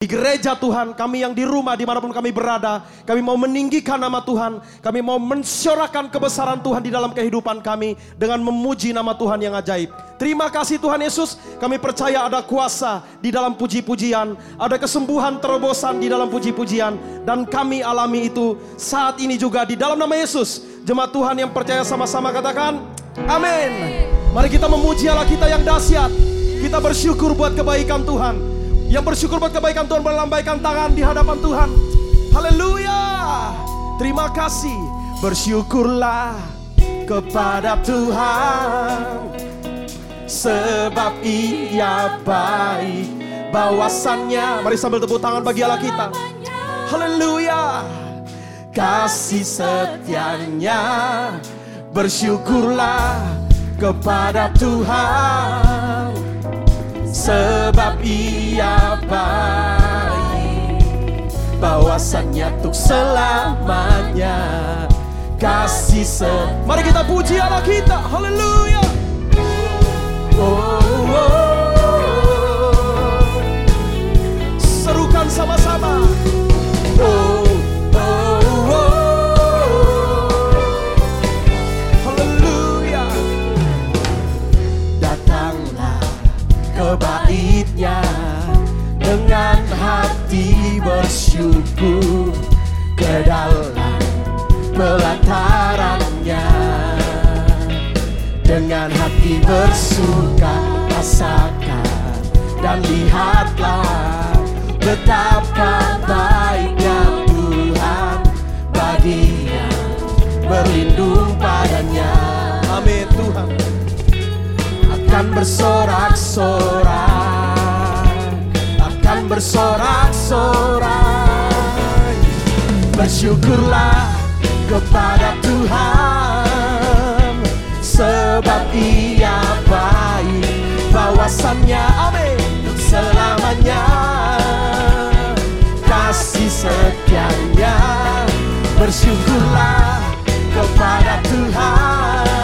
Di gereja Tuhan, kami yang di rumah di mana pun kami berada, kami mau meninggikan nama Tuhan, kami mau mensyarakan kebesaran Tuhan di dalam kehidupan kami dengan memuji nama Tuhan yang ajaib. Terima kasih Tuhan Yesus, kami percaya ada kuasa di dalam puji-pujian, ada kesembuhan terobosan di dalam puji-pujian, dan kami alami itu saat ini juga di dalam nama Yesus. Jemaat Tuhan yang percaya sama-sama katakan, amin. Mari kita memuji Allah kita yang dahsyat, kita bersyukur buat kebaikan Tuhan. Yang bersyukur buat kebaikan Tuhan melambaikan tangan di hadapan Tuhan. Haleluya. Terima kasih. Bersyukurlah kepada Tuhan. Sebab ia baik bawasannya. Mari sambil tepuk tangan bagi Allah kita. Haleluya. Kasih setianya. Bersyukurlah kepada Tuhan sebab ia baik. Bawasannya untuk selamanya. Kasih se mari kita puji Allah kita. Haleluya. Oh, oh, oh. serukan sama-sama baitnya dengan hati bersyukur ke dalam pelatarannya dengan hati bersuka rasakan dan lihatlah betapa baiknya Tuhan bagi yang berlindung padanya akan bersorak-sorak akan bersorak-sorak bersyukurlah kepada Tuhan. Sebab ia baik. Bawasannya amin selamanya. Kasih setianya bersyukurlah kepada Tuhan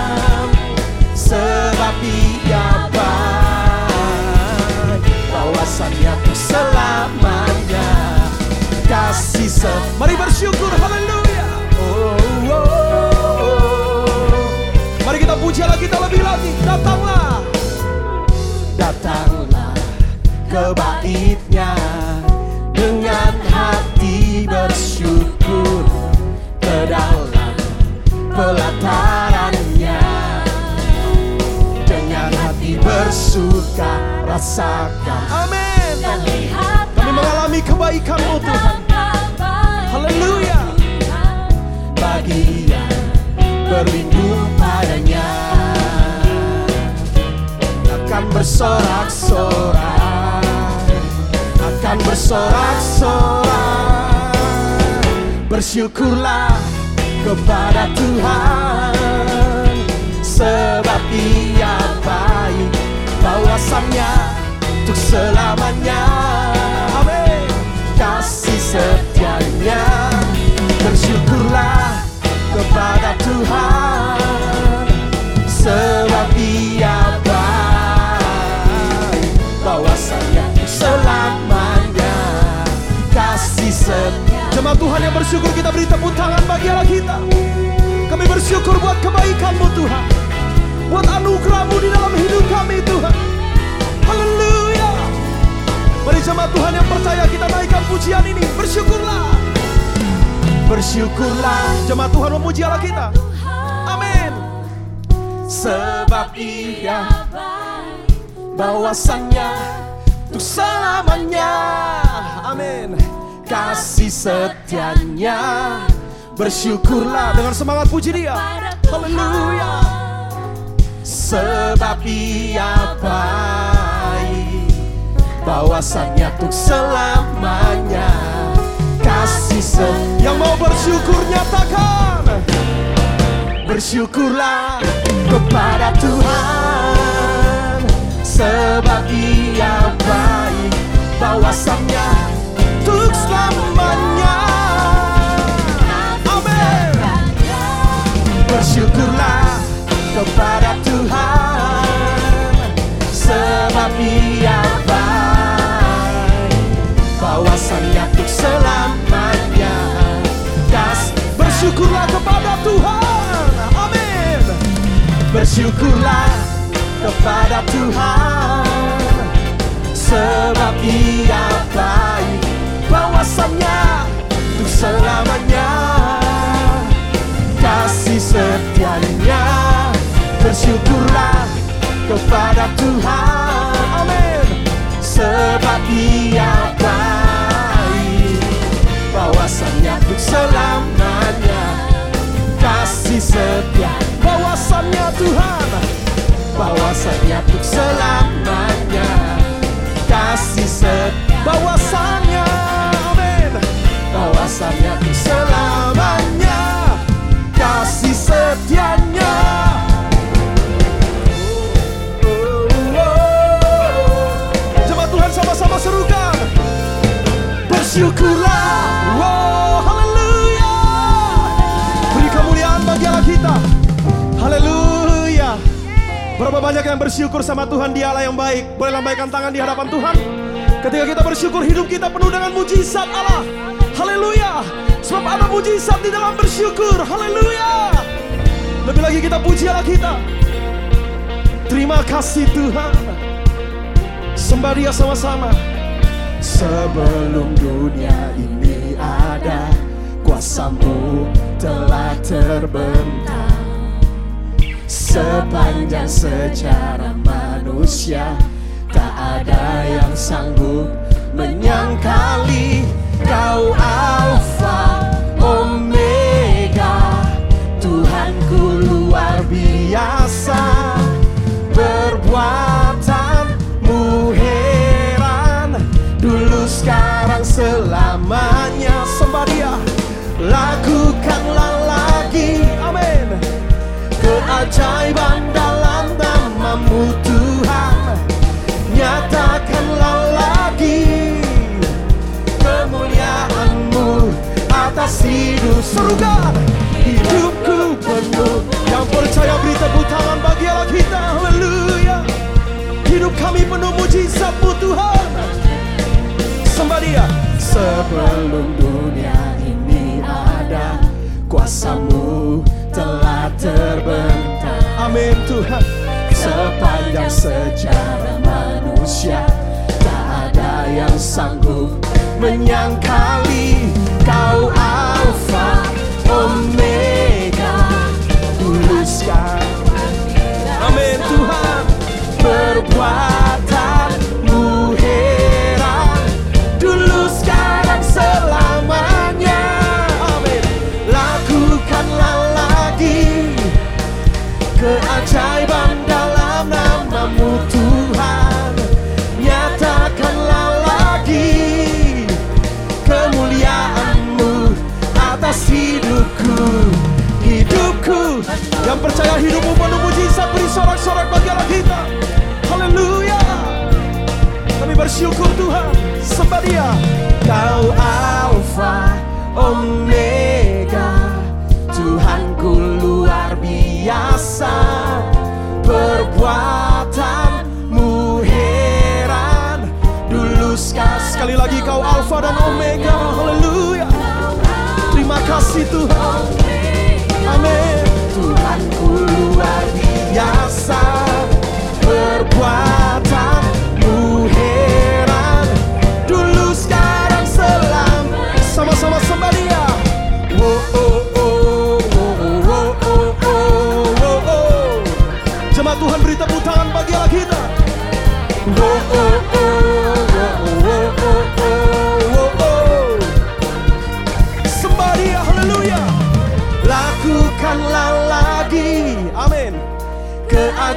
rasakan. Amin. Kami mengalami kebaikanmu Tuhan. haleluya. Bagi yang berlindung padanya. Akan bersorak-sorak akan bersorak-sorak bersyukurlah kepada Tuhan. Sebab ia baik bawasannya untuk selamanya. Amin. Kasih setianya. Bersyukurlah kepada Tuhan. Sebab ia baik. Bawasannya untuk selamanya. Kasih setia. Jemaat Tuhan yang bersyukur kita beri tepuk tangan bagi Allah kita. Kami bersyukur buat kebaikanmu Tuhan buat anugerahmu di dalam hidup kami Tuhan. Haleluya. Mari jemaat Tuhan yang percaya kita naikkan pujian ini. Bersyukurlah. Bersyukurlah. Jemaat Tuhan memuji Allah kita. Amin. Sebab ia bawasannya untuk selamanya. Amin. Kasih setianya. Bersyukurlah. Dengan semangat puji dia. Haleluya sebab ia baik. Bawasannya untuk selamanya kasih se yang mau bersyukur nyatakan. Bersyukurlah kepada Tuhan. Sebab ia baik. Bawasannya untuk selamanya Bersyukurlah kepada Tuhan. Sebab Ia baik bawasannya untuk selamanya. Kasih setianya. Bersyukurlah kepada Tuhan. Amin. Sebab Ia baik bawasannya untuk selamanya. Kasih setia bawasannya Tuhan. Bawasannya untuk selamanya. Kasih setia bawasannya amin. Bawasannya untuk selamanya. Kasih setianya. Oh. Jemaat Tuhan sama-sama serukan. Bersyukurlah Berapa banyak yang bersyukur sama Tuhan? Di Allah yang baik. Boleh lambaikan tangan di hadapan Tuhan. Ketika kita bersyukur hidup kita penuh dengan mujizat Allah. Haleluya. Sebab ada mujizat di dalam bersyukur. Haleluya. Lebih lagi kita puji Allah kita. Terima kasih Tuhan. Sembah dia sama-sama. Sebelum dunia ini ada Kuasamu telah terbentang Sepanjang sejarah manusia. Tak ada yang sanggup menyangkali Kau Alfa Omega. Tuhanku luar biasa Perbuatanmu hidup Serukan Hidupku penuh. Yang percaya beri tepuk tangan bagi Allah kita. Haleluya. Hidup kami penuh mujizatmu Tuhan. Sembah dia. Sebelum dunia ini ada Kuasamu telah terbentang. Amin Tuhan Sepanjang sejarah manusia. Tak ada yang sanggup menyangkali Kau Alfa Omega. Dulu sekarang Amin Tuhan. Perbuatanmu Hidupmu penuh mujizat Beri sorak-sorak bagi Allah kita. Haleluya. Kami bersyukur Tuhan. Sembah dia. Kau Alfa Omega Tuhanku luar biasa. Perbuatanmu heran. Dulu Sekali lagi kau Alfa dan Omega. Haleluya. Terima kasih Tuhan luar biasa Perbuatanmu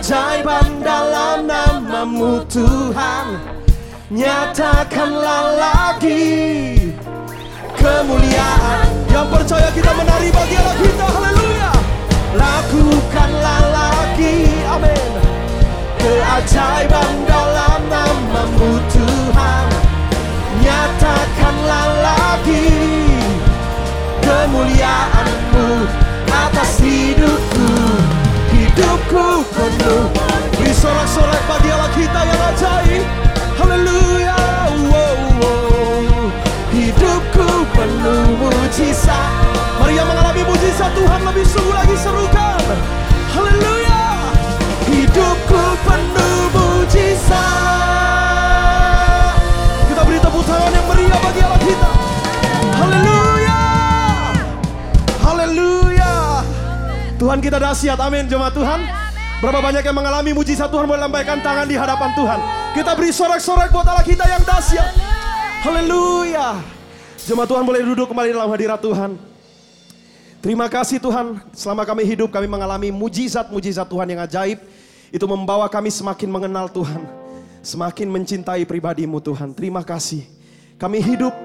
Keajaiban dalam namamu Tuhan. Nyatakanlah lagi Kemuliaan. Yang percaya kita menari bagi Allah kita Haleluya. Lakukanlah lagi Amin. Keajaiban dalam namamu Tuhan. Nyatakanlah lagi Kemuliaanmu atas hidupku ku penuh. Beri sorak-sorak bagi Allah kita yang ajai Haleluya wow, wow. Hidupku penuh mujizat. Mari yang mengalami mujizat Tuhan lebih sungguh lagi serukan. Haleluya. Hidupku penuh mujizat. Tuhan kita dahsyat. Amin jemaat Tuhan. Berapa banyak yang mengalami mujizat Tuhan boleh lambaikan tangan di hadapan Tuhan. Kita beri sorak-sorak buat Allah kita yang dahsyat. Haleluya. Jemaat Tuhan boleh duduk kembali dalam hadirat Tuhan. Terima kasih Tuhan, selama kami hidup kami mengalami mujizat-mujizat Tuhan yang ajaib. Itu membawa kami semakin mengenal Tuhan. Semakin mencintai pribadimu Tuhan. Terima kasih. Kami hidup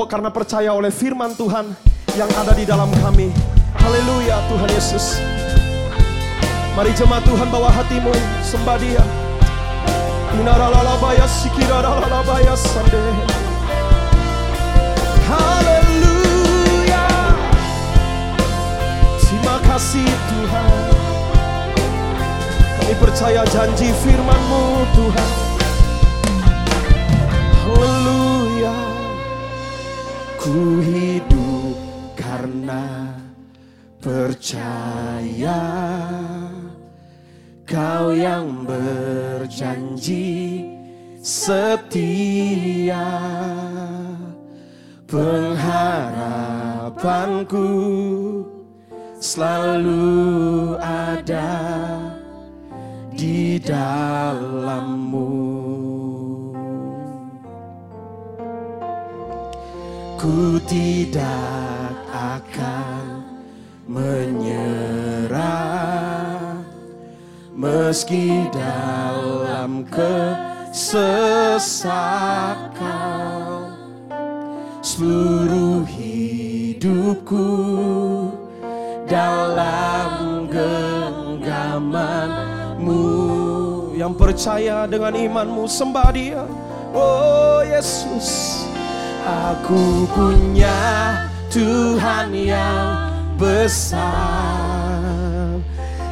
oh, karena percaya oleh firman Tuhan yang ada di dalam kami. Haleluya Tuhan Yesus. Mari jemaat Tuhan bawa hatimu sembah dia. Inaralalabaya sikiraralalabaya sande. Haleluya. Terima kasih Tuhan. Kami percaya janji firman-Mu Tuhan. Haleluya. Ku hidup karena percaya. Kau yang berjanji setia Pengharapanku selalu ada di dalammu Ku tidak akan menyerah. Meski dalam kesesakan Seluruh hidupku dalam genggamanmu. Yang percaya dengan imanmu sembah dia. Oh Yesus Aku punya Tuhan yang besar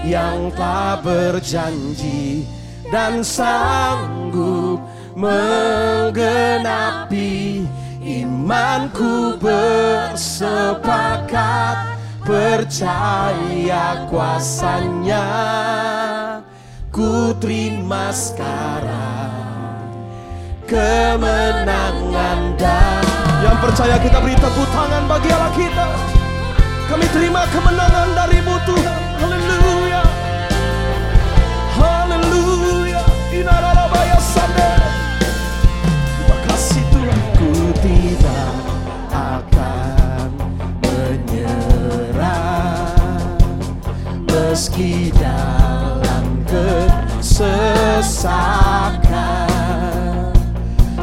yang tak berjanji dan sanggup menggenapi imanku bersepakat percaya kuasanya. Ku terima sekarang kemenangan dan yang percaya kita beri tepuk tangan bagi Allah kita kami terima kemenangan darimu Tuhan. Haleluya. Haleluya. Inarabaya sande. Terima kasih Tuhan. Ku tidak akan menyerah. Meski dalam kesesakan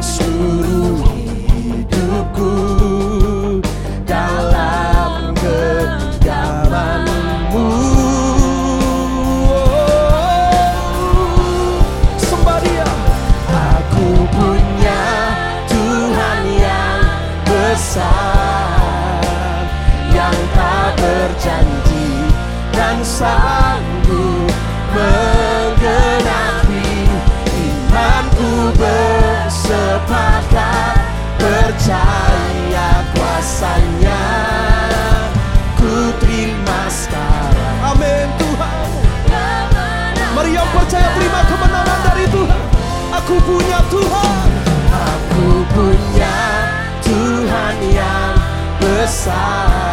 seluruh hidupku sanggup menggenapi imanku bersepakat percaya kuasanya ku terima sekarang. Amin Tuhan. Mari yang percaya terima kemenangan dari Tuhan. Aku punya Tuhan. Aku punya Tuhan yang besar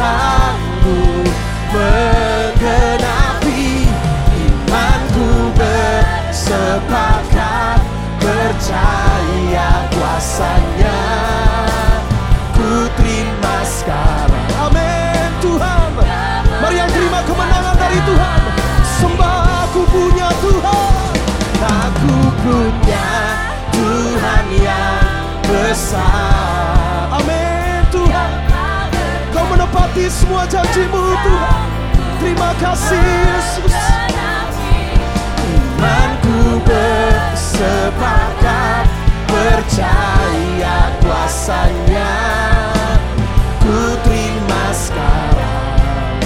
sanggup menggenapi imanku bersepakat percaya kuasanya semua janjimu Tuhan. Terima kasih Yesus. Imanku bersepakat Percaya kuasanya. Ku terima sekarang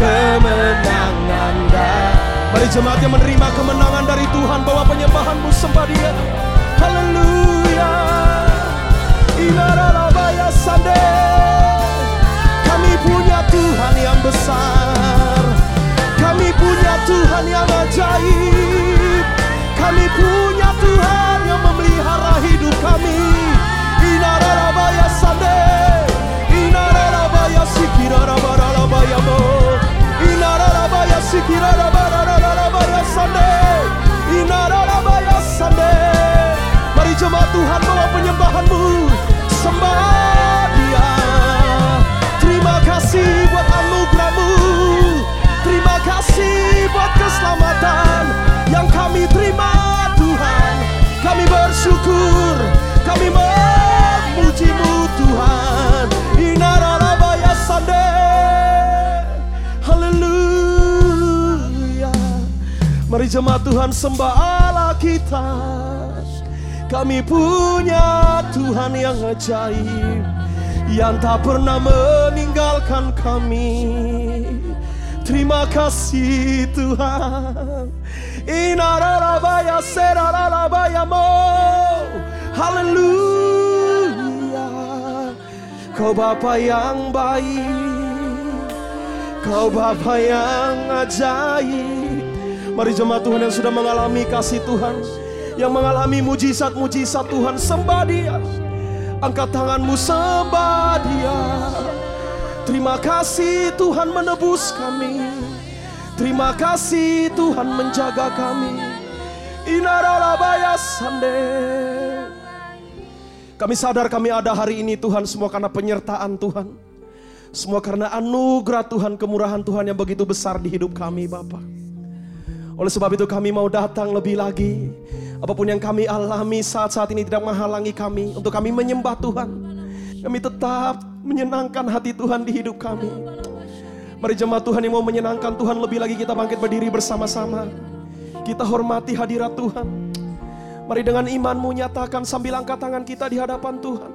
Kemenangan dan Mari jemaat yang menerima kemenangan dari Tuhan Bahwa penyembahanmu sembah dia. Haleluya. Inarabaya Sandel punya Tuhan yang besar. Kami punya Tuhan yang ajaib. Kami punya Tuhan yang memelihara hidup kami. Inararabaya sande. Inararabaya sikirarabaya mo. Inararabaya sikirarabaya sande. Inararabaya sande. Mari jemaat Tuhan bawa penyembahanmu. Sembah kasih buat anugerahmu, terima kasih buat keselamatan yang kami terima Tuhan. Kami bersyukur, kami memujimu Tuhan. Inarabaya sande, haleluya. Mari jemaat Tuhan sembah Allah kita. Kami punya Tuhan yang ajaib yang tak pernah meninggalkan kami. Terima kasih Tuhan. Inarabaya serarabaya mo. Haleluya. Kau Bapa yang baik. Kau Bapa yang ajaib. Mari jemaat Tuhan yang sudah mengalami kasih Tuhan. Yang mengalami mujizat-mujizat Tuhan. Sembah dia. Angkat tanganmu sembah dia. Terima kasih Tuhan menebus kami. Terima kasih Tuhan menjaga kami. Inaralabaya sande. Kami sadar kami ada hari ini Tuhan semua karena penyertaan Tuhan. Semua karena anugerah Tuhan, kemurahan Tuhan yang begitu besar di hidup kami Bapak. Oleh sebab itu kami mau datang lebih lagi. Apa pun yang kami alami saat-saat ini tidak menghalangi kami untuk kami menyembah Tuhan. Kami tetap menyenangkan hati Tuhan di hidup kami. Mari jemaat Tuhan yang mau menyenangkan Tuhan lebih lagi kita bangkit berdiri bersama-sama. Kita hormati hadirat Tuhan. Mari dengan imanmu nyatakan sambil angkat tangan kita di hadapan Tuhan.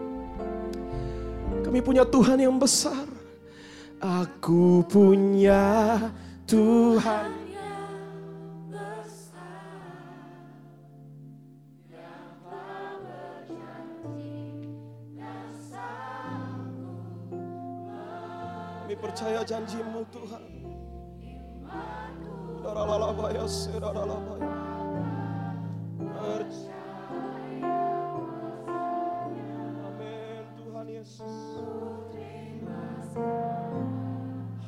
Kami punya Tuhan yang besar. Aku punya Tuhan percaya janjimu Tuhan. Daralalabaya, seralalabaya. Percaya. Amin Tuhan Yesus.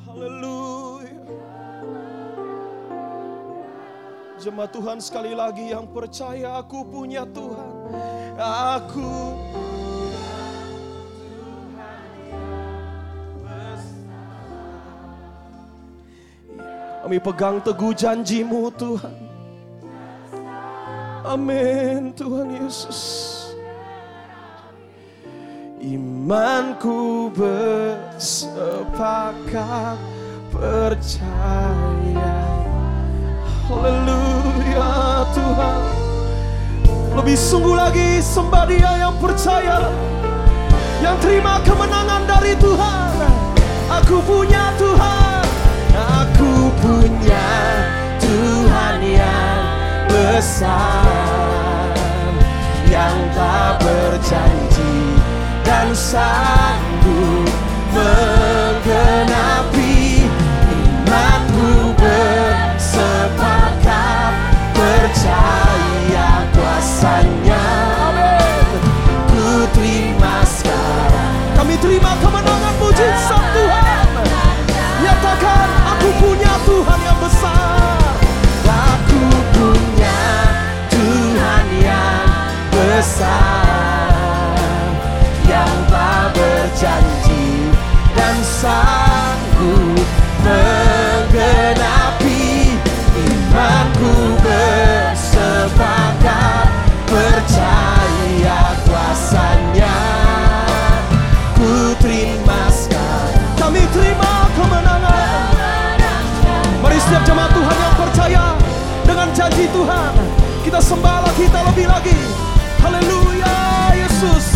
Haleluya. Jemaat Tuhan sekali lagi yang percaya aku punya Tuhan. Aku Kami pegang teguh janjimu Tuhan. Amin Tuhan Yesus. Imanku bersepakat percaya. Haleluya Tuhan. Lebih sungguh lagi sembah dia yang percaya. Yang terima kemenangan dari Tuhan. Aku punya Tuhan. Besar Yang tak berjanji dan sanggup menggenapi Imanku bersepakat percaya kuasanya. Ku terima sekarang. Kami terima kemenangan mujizat Janji Tuhan. Kita sembahlah kita lebih lagi. Haleluya Yesus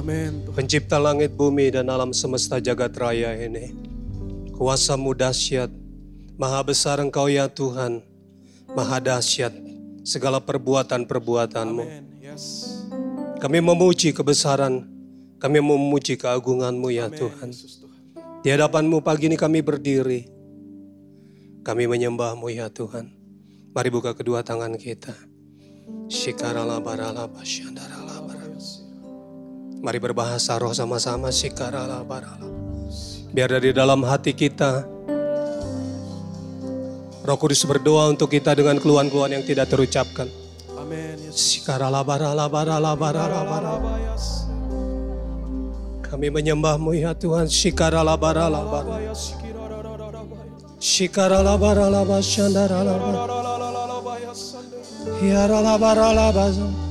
Amin pencipta langit bumi dan alam semesta jagat raya ini. Kuasamu dahsyat, maha besar engkau ya Tuhan, maha dahsyat segala perbuatan-perbuatanmu. Yes Kami memuji kebesaran, kami memuji keagunganmu ya Amin Tuhan. Di hadapanmu pagi ini kami berdiri, kami menyembahmu ya Tuhan. Mari buka kedua tangan kita. Shikarala barala basyandarala barala. Mari berbahasa roh sama-sama Shikarala barala. Biar dari dalam hati kita Roh Kudus berdoa untuk kita dengan keluhan-keluhan yang tidak terucapkan. Amin Yesus Shikarala barala barala barala barala. Kami menyembahmu ya Tuhan. Shikarala barala barala. Shikarala barala basyandarala barala. Hiarala barala barala.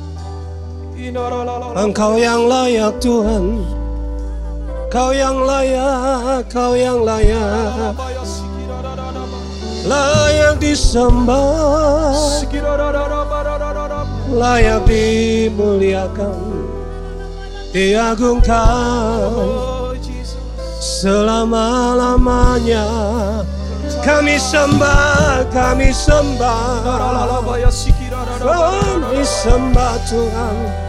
Engkau yang layak Tuhan. Kau yang layak, kau yang layak. Layak disembah. Layak dimuliakan. Diagungkan. Selama-lamanya. Kami sembah, kami sembah. Kami sembah Tuhan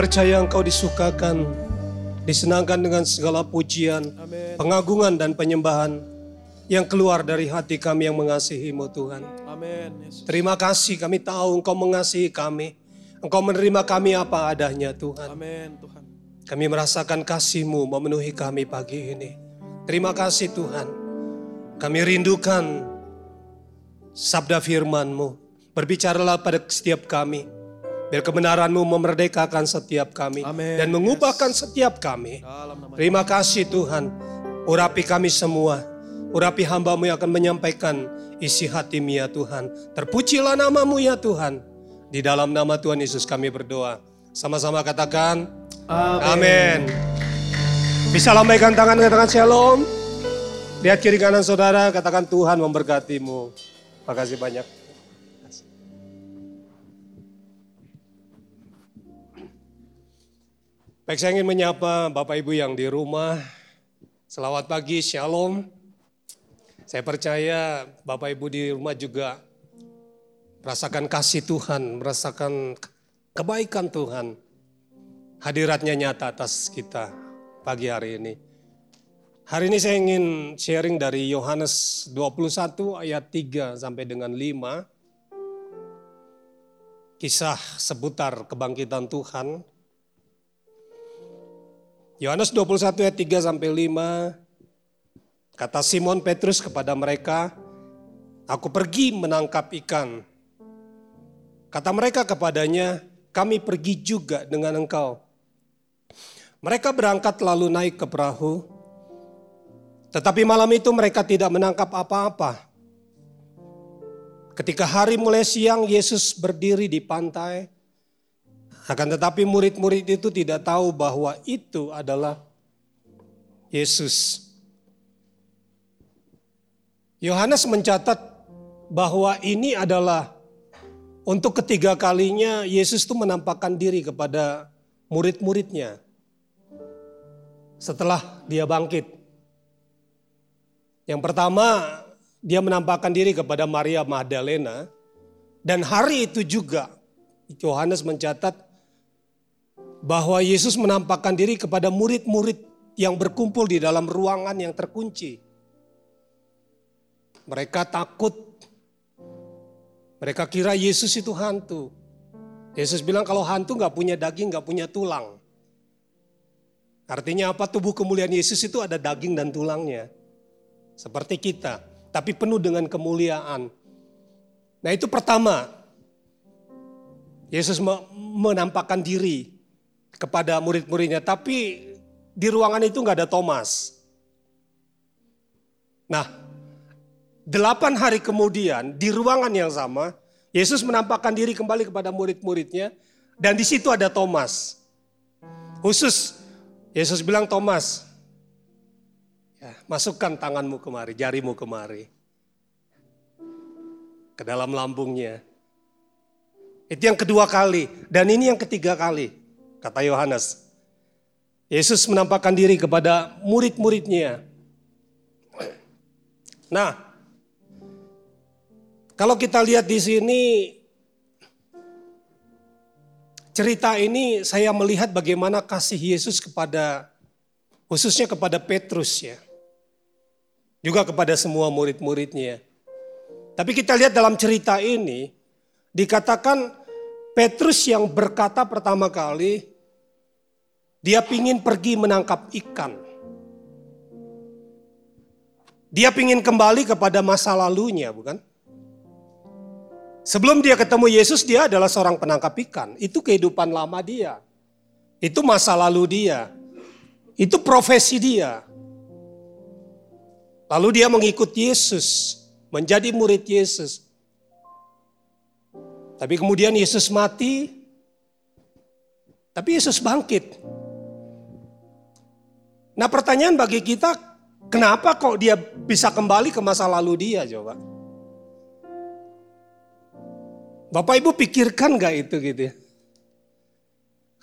percaya Engkau disukakan, disenangkan dengan segala pujian, Amin pengagungan dan penyembahan yang keluar dari hati kami yang mengasihi-Mu Tuhan. Amin Yesus Terima kasih kami tahu Engkau mengasihi kami. Engkau menerima kami apa adanya Tuhan. Amin Tuhan Kami merasakan kasih-Mu memenuhi kami pagi ini. Terima kasih Tuhan. Kami rindukan sabda firman-Mu. Berbicaralah pada setiap kami. Biar kebenaran-Mu memerdekakan setiap kami. Amin. Dan mengubahkan setiap kami. Terima kasih Tuhan. Urapi kami semua. Urapi hambamu yang akan menyampaikan isi hatimu ya Tuhan. Terpujilah namamu ya Tuhan. Di dalam nama Tuhan Yesus kami berdoa. Sama-sama katakan. Amin. Bisa lambaikan tangan, katakan shalom. Lihat kiri kanan saudara, katakan Tuhan memberkatimu. Makasih banyak. Baik, saya ingin menyapa Bapak Ibu yang di rumah. Selamat pagi, shalom. Saya percaya Bapak Ibu di rumah juga merasakan kasih Tuhan, merasakan kebaikan Tuhan. Hadiratnya nyata atas kita pagi hari ini. Hari ini saya ingin sharing dari Yohanes 21 ayat 3 sampai dengan 5. Kisah seputar kebangkitan Tuhan. Yohanes 21 ayat 3 sampai 5. Kata Simon Petrus kepada mereka, Aku pergi menangkap ikan. Kata mereka kepadanya, kami pergi juga dengan engkau. Mereka berangkat lalu naik ke perahu, tetapi malam itu mereka tidak menangkap apa-apa. Ketika hari mulai siang, Yesus berdiri di pantai. Akan tetapi murid-murid itu tidak tahu bahwa itu adalah Yesus. Yohanes mencatat bahwa ini adalah untuk ketiga kalinya Yesus itu menampakkan diri kepada murid-muridnya setelah dia bangkit. Yang pertama, dia menampakkan diri kepada Maria Magdalena dan hari itu juga Yohanes mencatat bahwa Yesus menampakkan diri kepada murid-murid yang berkumpul di dalam ruangan yang terkunci. Mereka takut. Mereka kira Yesus itu hantu. Yesus bilang kalau hantu nggak punya daging, nggak punya tulang. Artinya apa? Tubuh kemuliaan Yesus itu ada daging dan tulangnya seperti kita, tapi penuh dengan kemuliaan. Nah itu pertama, Yesus menampakkan diri kepada murid-muridnya, tapi di ruangan itu nggak ada Thomas. Nah, delapan hari kemudian di ruangan yang sama, Yesus menampakkan diri kembali kepada murid-muridnya, dan di situ ada Thomas. Khusus Yesus bilang Thomas, Ya, masukkan tanganmu kemari, jarimu kemari. Ke dalam lambungnya. Itu yang kedua kali. Dan ini yang ketiga kali, kata Yohanes. Yesus menampakkan diri kepada murid-muridnya. Nah, kalau kita lihat di sini, cerita ini saya melihat bagaimana kasih Yesus kepada, khususnya kepada Petrus ya juga kepada semua murid-muridnya. Tapi kita lihat dalam cerita ini, dikatakan Petrus yang berkata pertama kali, dia pingin pergi menangkap ikan. Dia pingin kembali kepada masa lalunya, bukan? Sebelum dia ketemu Yesus, dia adalah seorang penangkap ikan. Itu kehidupan lama dia. Itu masa lalu dia. Itu profesi dia. Lalu dia mengikut Yesus, menjadi murid Yesus. Tapi kemudian Yesus mati, tapi Yesus bangkit. Nah pertanyaan bagi kita, kenapa kok dia bisa kembali ke masa lalu dia coba? Bapak Ibu pikirkan gak itu gitu ya?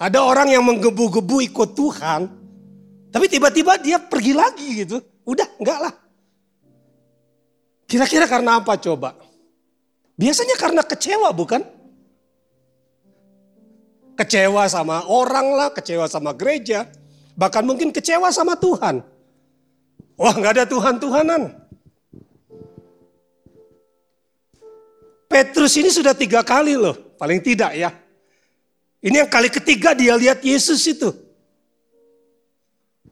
Ada orang yang menggebu-gebu ikut Tuhan, tapi tiba-tiba dia pergi lagi gitu. Udah, enggak lah. Kira-kira karena apa coba? Biasanya karena kecewa bukan? Kecewa sama orang lah, kecewa sama gereja. Bahkan mungkin kecewa sama Tuhan. Wah nggak ada Tuhan-Tuhanan. Petrus ini sudah tiga kali loh, paling tidak ya. Ini yang kali ketiga dia lihat Yesus itu.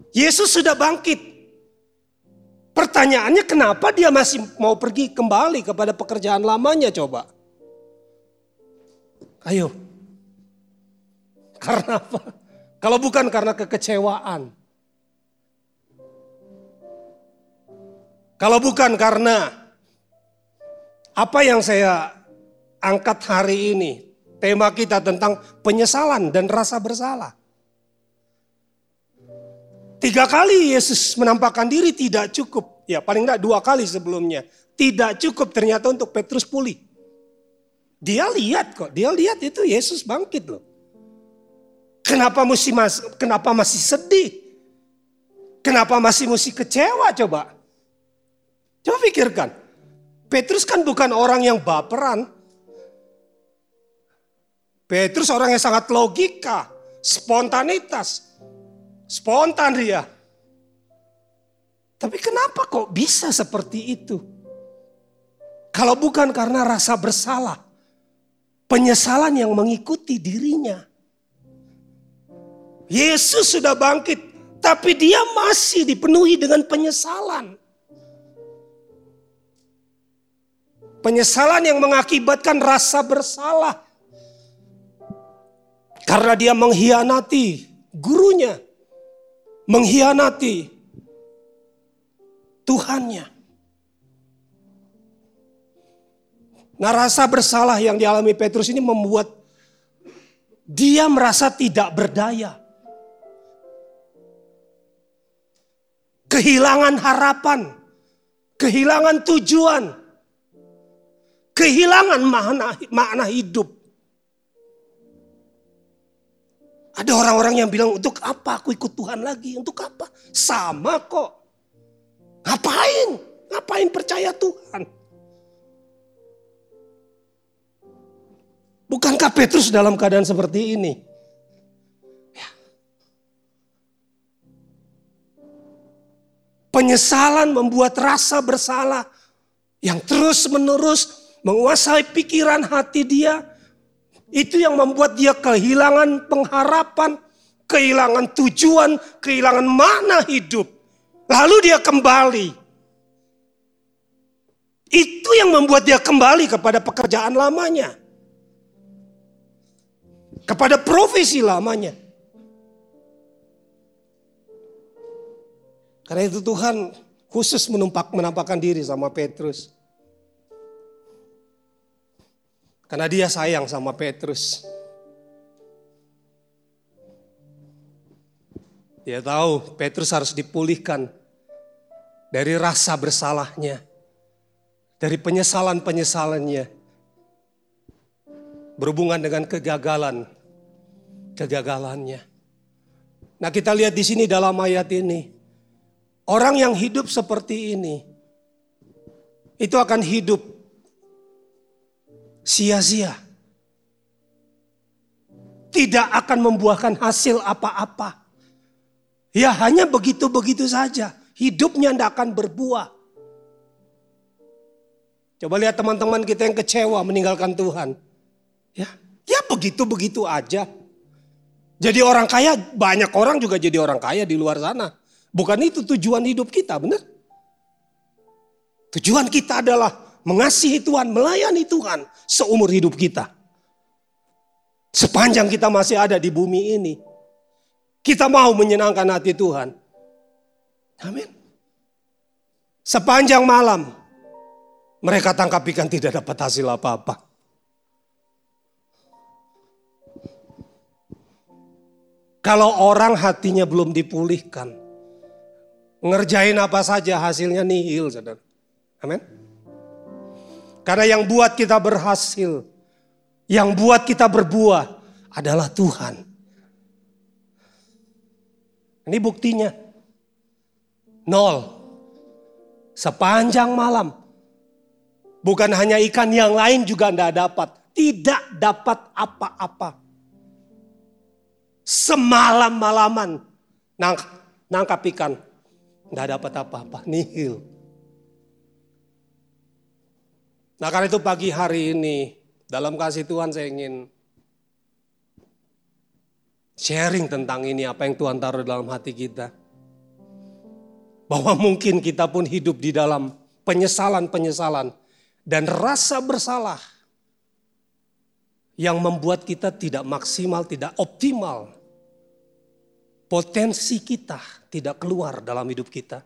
Yesus sudah bangkit. Pertanyaannya kenapa dia masih mau pergi kembali kepada pekerjaan lamanya coba? Ayo. Karena apa? Kalau bukan karena kekecewaan. Kalau bukan karena apa yang saya angkat hari ini, tema kita tentang penyesalan dan rasa bersalah. Tiga kali Yesus menampakkan diri tidak cukup. Ya paling tidak dua kali sebelumnya. Tidak cukup ternyata untuk Petrus pulih. Dia lihat kok, dia lihat itu Yesus bangkit loh. Kenapa mesti mas, kenapa masih sedih? Kenapa masih mesti kecewa coba? Coba pikirkan. Petrus kan bukan orang yang baperan. Petrus orang yang sangat logika, spontanitas. Spontan dia. Tapi kenapa kok bisa seperti itu? Kalau bukan karena rasa bersalah, penyesalan yang mengikuti dirinya. Yesus sudah bangkit, tapi dia masih dipenuhi dengan penyesalan. Penyesalan yang mengakibatkan rasa bersalah. Karena dia mengkhianati gurunya. Mengkhianati Tuhannya. Nah rasa bersalah yang dialami Petrus ini membuat dia merasa tidak berdaya. Kehilangan harapan, kehilangan tujuan, kehilangan makna, makna hidup. Ada orang-orang yang bilang, untuk apa aku ikut Tuhan lagi? Untuk apa? Sama kok. Ngapain? Ngapain percaya Tuhan? Bukankah Petrus dalam keadaan seperti ini? Penyesalan membuat rasa bersalah yang terus menerus menguasai pikiran hati dia, itu yang membuat dia kehilangan pengharapan, kehilangan tujuan, kehilangan mana hidup. Lalu dia kembali. Itu yang membuat dia kembali kepada pekerjaan lamanya. Kepada profesi lamanya. Karena itu Tuhan khusus menumpak, menampakkan diri sama Petrus. Karena dia sayang sama Petrus. Dia tahu Petrus harus dipulihkan dari rasa bersalahnya. Dari penyesalan-penyesalannya. Berhubungan dengan kegagalan. Kegagalannya. Nah kita lihat di sini dalam ayat ini. Orang yang hidup seperti ini. Itu akan hidup sia-sia. Tidak akan membuahkan hasil apa-apa. Ya hanya begitu-begitu saja. Hidupnya tidak akan berbuah. Coba lihat teman-teman kita yang kecewa meninggalkan Tuhan. Ya, ya begitu-begitu aja. Jadi orang kaya, banyak orang juga jadi orang kaya di luar sana. Bukan itu tujuan hidup kita, benar? Tujuan kita adalah mengasihi Tuhan, melayani Tuhan seumur hidup kita. Sepanjang kita masih ada di bumi ini. Kita mau menyenangkan hati Tuhan. Amin. Sepanjang malam mereka tangkap ikan tidak dapat hasil apa-apa. Kalau orang hatinya belum dipulihkan, ngerjain apa saja hasilnya nihil, saudara. Amin. Karena yang buat kita berhasil, yang buat kita berbuah adalah Tuhan. Ini buktinya. Nol. Sepanjang malam. Bukan hanya ikan yang lain juga tidak dapat. Tidak dapat apa-apa. Semalam-malaman nangkap, nangkap ikan. Tidak dapat apa-apa. Nihil. Nah karena itu pagi hari ini dalam kasih Tuhan saya ingin sharing tentang ini apa yang Tuhan taruh dalam hati kita. Bahwa mungkin kita pun hidup di dalam penyesalan-penyesalan dan rasa bersalah yang membuat kita tidak maksimal, tidak optimal. Potensi kita tidak keluar dalam hidup kita.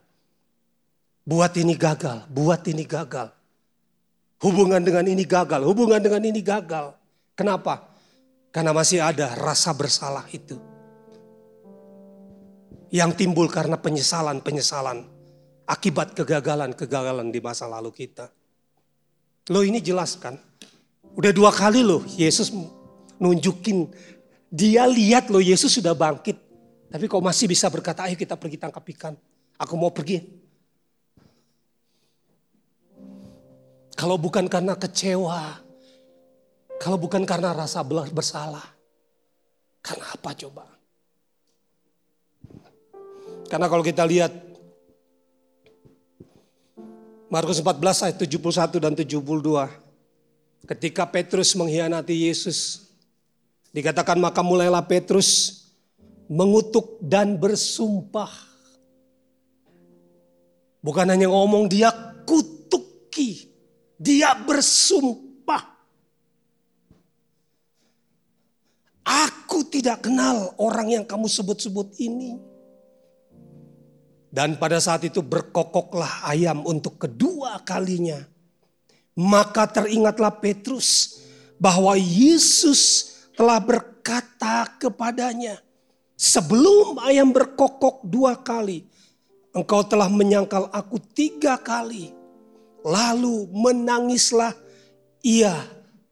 Buat ini gagal, buat ini gagal. Hubungan dengan ini gagal, hubungan dengan ini gagal. Kenapa? Karena masih ada rasa bersalah itu. Yang timbul karena penyesalan-penyesalan. Akibat kegagalan-kegagalan di masa lalu kita. Lo ini jelaskan. Udah dua kali loh Yesus nunjukin. Dia lihat loh Yesus sudah bangkit. Tapi kok masih bisa berkata ayo kita pergi tangkap ikan. Aku mau pergi. Kalau bukan karena kecewa, Kalau bukan karena rasa bersalah. Karena apa coba? Karena kalau kita lihat Markus 14 ayat 71 dan 72. Ketika Petrus mengkhianati Yesus. Dikatakan maka mulailah Petrus mengutuk dan bersumpah. Bukan hanya ngomong dia kutuki. Dia bersumpah. Aku tidak kenal orang yang kamu sebut-sebut ini. Dan pada saat itu berkokoklah ayam untuk kedua kalinya. Maka teringatlah Petrus bahwa Yesus telah berkata kepadanya, sebelum ayam berkokok dua kali, engkau telah menyangkal aku tiga kali. Lalu menangislah ia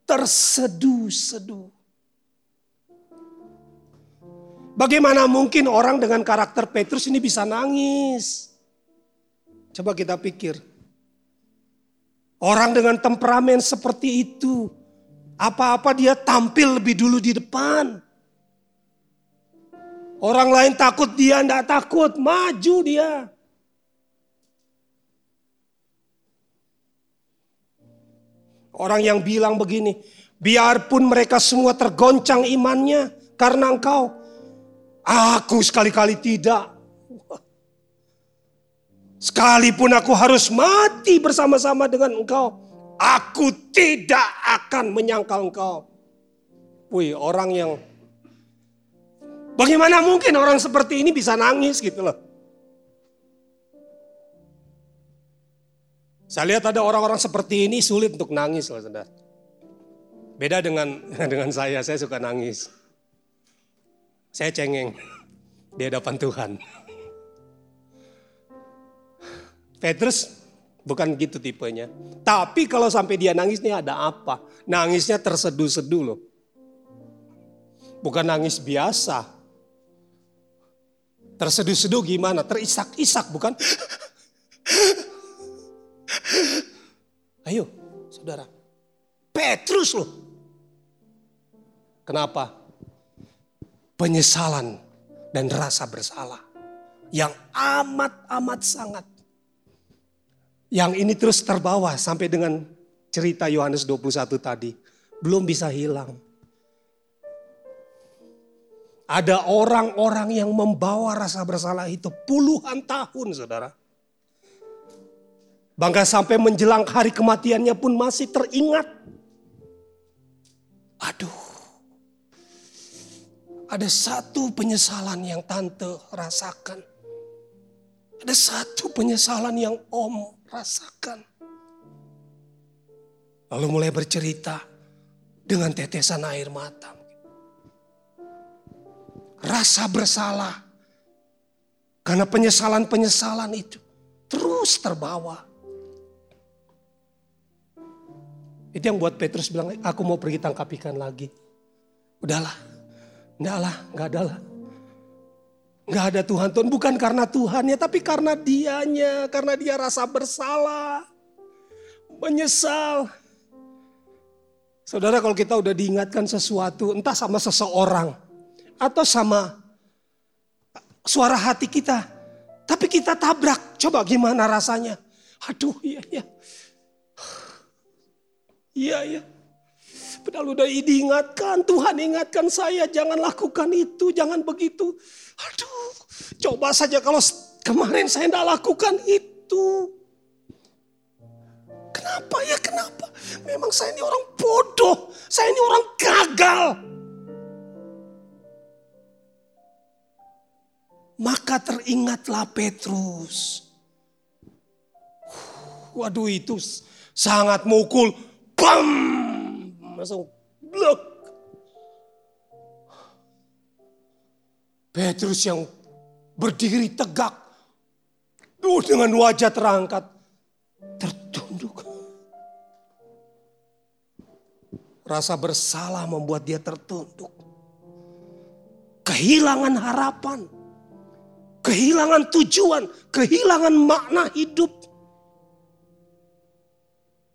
terseduh-seduh. Bagaimana mungkin orang dengan karakter Petrus ini bisa nangis? Coba kita pikir. Orang dengan temperamen seperti itu, apa-apa dia tampil lebih dulu di depan. Orang lain takut dia tidak takut, maju dia. Orang yang bilang begini, biarpun mereka semua tergoncang imannya karena engkau, Aku sekali-kali tidak. Sekalipun aku harus mati bersama-sama dengan engkau. Aku tidak akan menyangkal engkau. Wih orang yang... Bagaimana mungkin orang seperti ini bisa nangis gitu loh. Saya lihat ada orang-orang seperti ini sulit untuk nangis loh saudara. Beda dengan dengan saya, saya suka nangis. Saya cengeng di hadapan Tuhan. Petrus bukan gitu tipenya. Tapi kalau sampai dia nangis nih ada apa? Nangisnya terseduh-seduh loh. Bukan nangis biasa. Terseduh-seduh gimana? Terisak-isak bukan? Ayo saudara. Petrus loh. Kenapa? penyesalan dan rasa bersalah yang amat-amat sangat. Yang ini terus terbawa sampai dengan cerita Yohanes 21 tadi. Belum bisa hilang. Ada orang-orang yang membawa rasa bersalah itu puluhan tahun saudara. Bangga sampai menjelang hari kematiannya pun masih teringat. Aduh ada satu penyesalan yang tante rasakan. Ada satu penyesalan yang om rasakan. Lalu mulai bercerita dengan tetesan air mata. Rasa bersalah. Karena penyesalan-penyesalan itu terus terbawa. Itu yang buat Petrus bilang, aku mau pergi tangkap ikan lagi. Udahlah, Enggak lah, enggak ada lah. Enggak ada Tuhan Tuhan, bukan karena Tuhannya, tapi karena dianya, karena dia rasa bersalah, menyesal. Saudara kalau kita udah diingatkan sesuatu, entah sama seseorang, atau sama suara hati kita, tapi kita tabrak, coba gimana rasanya? Aduh iya iya. Iya iya. Padahal udah diingatkan, Tuhan ingatkan saya jangan lakukan itu, jangan begitu. Aduh, coba saja kalau kemarin saya tidak lakukan itu. Kenapa ya kenapa? Memang saya ini orang bodoh, saya ini orang gagal. Maka teringatlah Petrus. Waduh itu sangat mukul. Bam! langsung blok. Petrus yang berdiri tegak. Duh, dengan wajah terangkat. Tertunduk. Rasa bersalah membuat dia tertunduk. Kehilangan harapan. Kehilangan tujuan. Kehilangan makna hidup.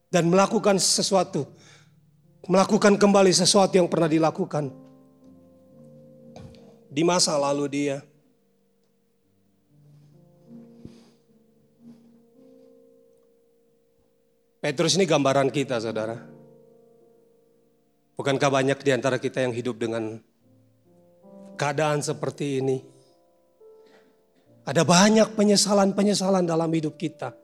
Dan melakukan sesuatu melakukan kembali sesuatu yang pernah dilakukan di masa lalu dia. Petrus ini gambaran kita, saudara. Bukankah banyak di antara kita yang hidup dengan keadaan seperti ini? Ada banyak penyesalan-penyesalan dalam hidup kita.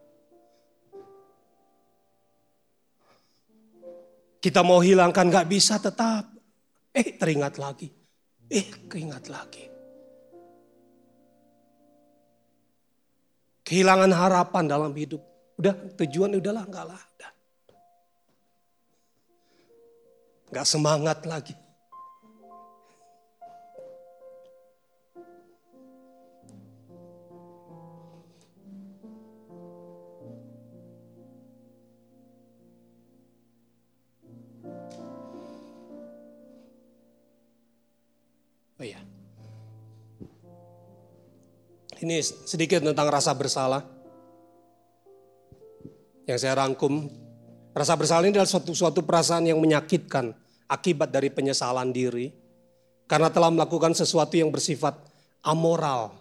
Kita mau hilangkan gak bisa tetap. Eh teringat lagi. Eh keingat lagi. Kehilangan harapan dalam hidup. Udah tujuan udahlah enggak lah. Enggak semangat lagi. Oh iya. Ini sedikit tentang rasa bersalah. Yang saya rangkum, rasa bersalah ini adalah suatu, suatu perasaan yang menyakitkan akibat dari penyesalan diri. Karena telah melakukan sesuatu yang bersifat amoral,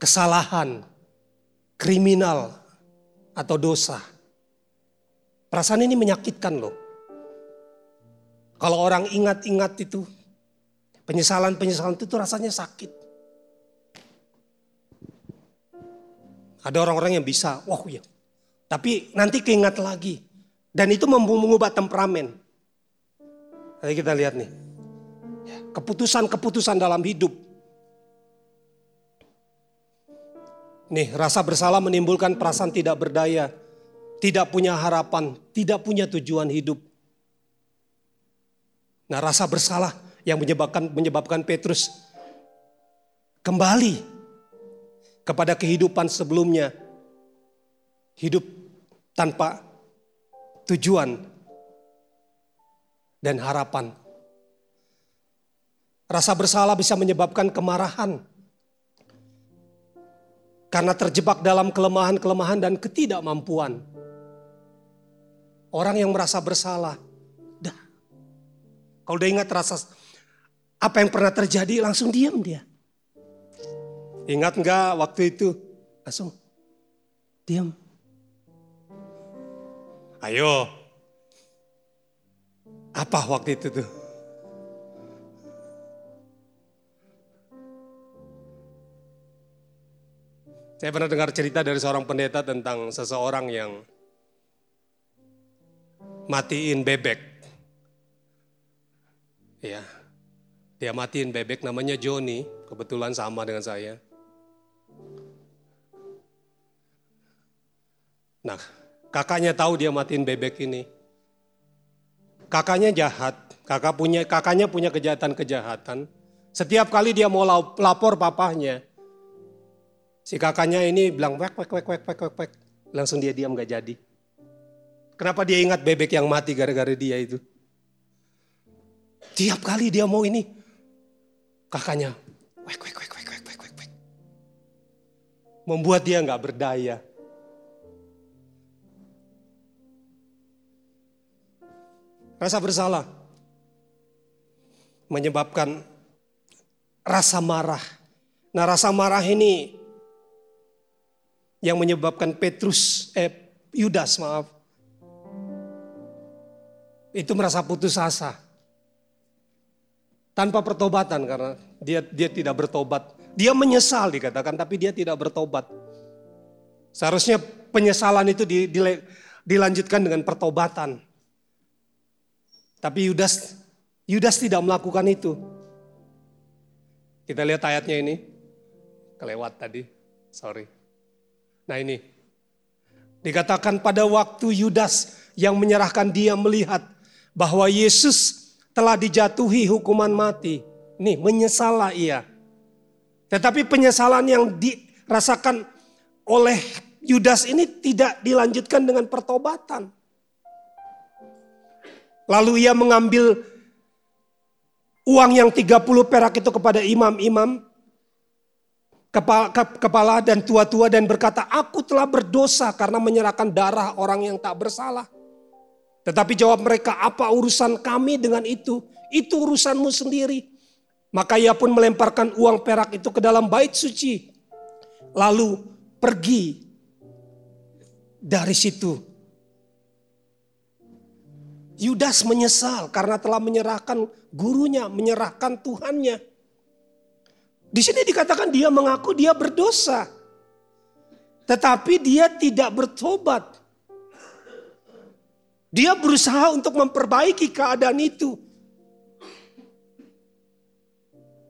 kesalahan, kriminal, atau dosa. Perasaan ini menyakitkan loh. Kalau orang ingat-ingat itu, penyesalan-penyesalan itu rasanya sakit. Ada orang-orang yang bisa, wah ya. Tapi nanti keingat lagi. Dan itu mengubah temperamen. Nanti kita lihat nih. Keputusan-keputusan dalam hidup. Nih, rasa bersalah menimbulkan perasaan tidak berdaya. Tidak punya harapan, tidak punya tujuan hidup. Nah rasa bersalah yang menyebabkan menyebabkan Petrus kembali kepada kehidupan sebelumnya. Hidup tanpa tujuan dan harapan. Rasa bersalah bisa menyebabkan kemarahan. Karena terjebak dalam kelemahan-kelemahan dan ketidakmampuan. Orang yang merasa bersalah kalau udah ingat rasa apa yang pernah terjadi langsung diam dia. Ingat enggak waktu itu? Langsung diam. Ayo. Apa waktu itu tuh? Saya pernah dengar cerita dari seorang pendeta tentang seseorang yang matiin bebek. Ya, dia matiin bebek namanya Joni, kebetulan sama dengan saya. Nah, kakaknya tahu dia matiin bebek ini. Kakaknya jahat, kakak punya kakaknya punya kejahatan-kejahatan. Setiap kali dia mau lapor papahnya, si kakaknya ini bilang wek wek wek wek wek wek langsung dia diam gak jadi. Kenapa dia ingat bebek yang mati gara-gara dia itu? Tiap kali dia mau ini, kakaknya, wek, wek, wek, wek, wek, wek, wek. Membuat dia nggak berdaya. Rasa bersalah menyebabkan rasa marah. Nah rasa marah ini yang menyebabkan Petrus, eh Yudas maaf, itu merasa putus asa tanpa pertobatan karena dia dia tidak bertobat. Dia menyesal dikatakan tapi dia tidak bertobat. Seharusnya penyesalan itu di, di, dilanjutkan dengan pertobatan. Tapi Yudas Yudas tidak melakukan itu. Kita lihat ayatnya ini. Kelewat tadi. Sorry. Nah ini. Dikatakan pada waktu Yudas yang menyerahkan dia melihat bahwa Yesus telah dijatuhi hukuman mati. Nih, menyesalah ia. Tetapi penyesalan yang dirasakan oleh Yudas ini tidak dilanjutkan dengan pertobatan. Lalu ia mengambil uang yang 30 perak itu kepada imam-imam, kepala dan tua-tua dan berkata, aku telah berdosa karena menyerahkan darah orang yang tak bersalah. Tetapi jawab mereka, apa urusan kami dengan itu? Itu urusanmu sendiri. Maka ia pun melemparkan uang perak itu ke dalam bait suci. Lalu pergi dari situ. Yudas menyesal karena telah menyerahkan gurunya, menyerahkan Tuhannya. Di sini dikatakan dia mengaku dia berdosa. Tetapi dia tidak bertobat. Dia berusaha untuk memperbaiki keadaan itu.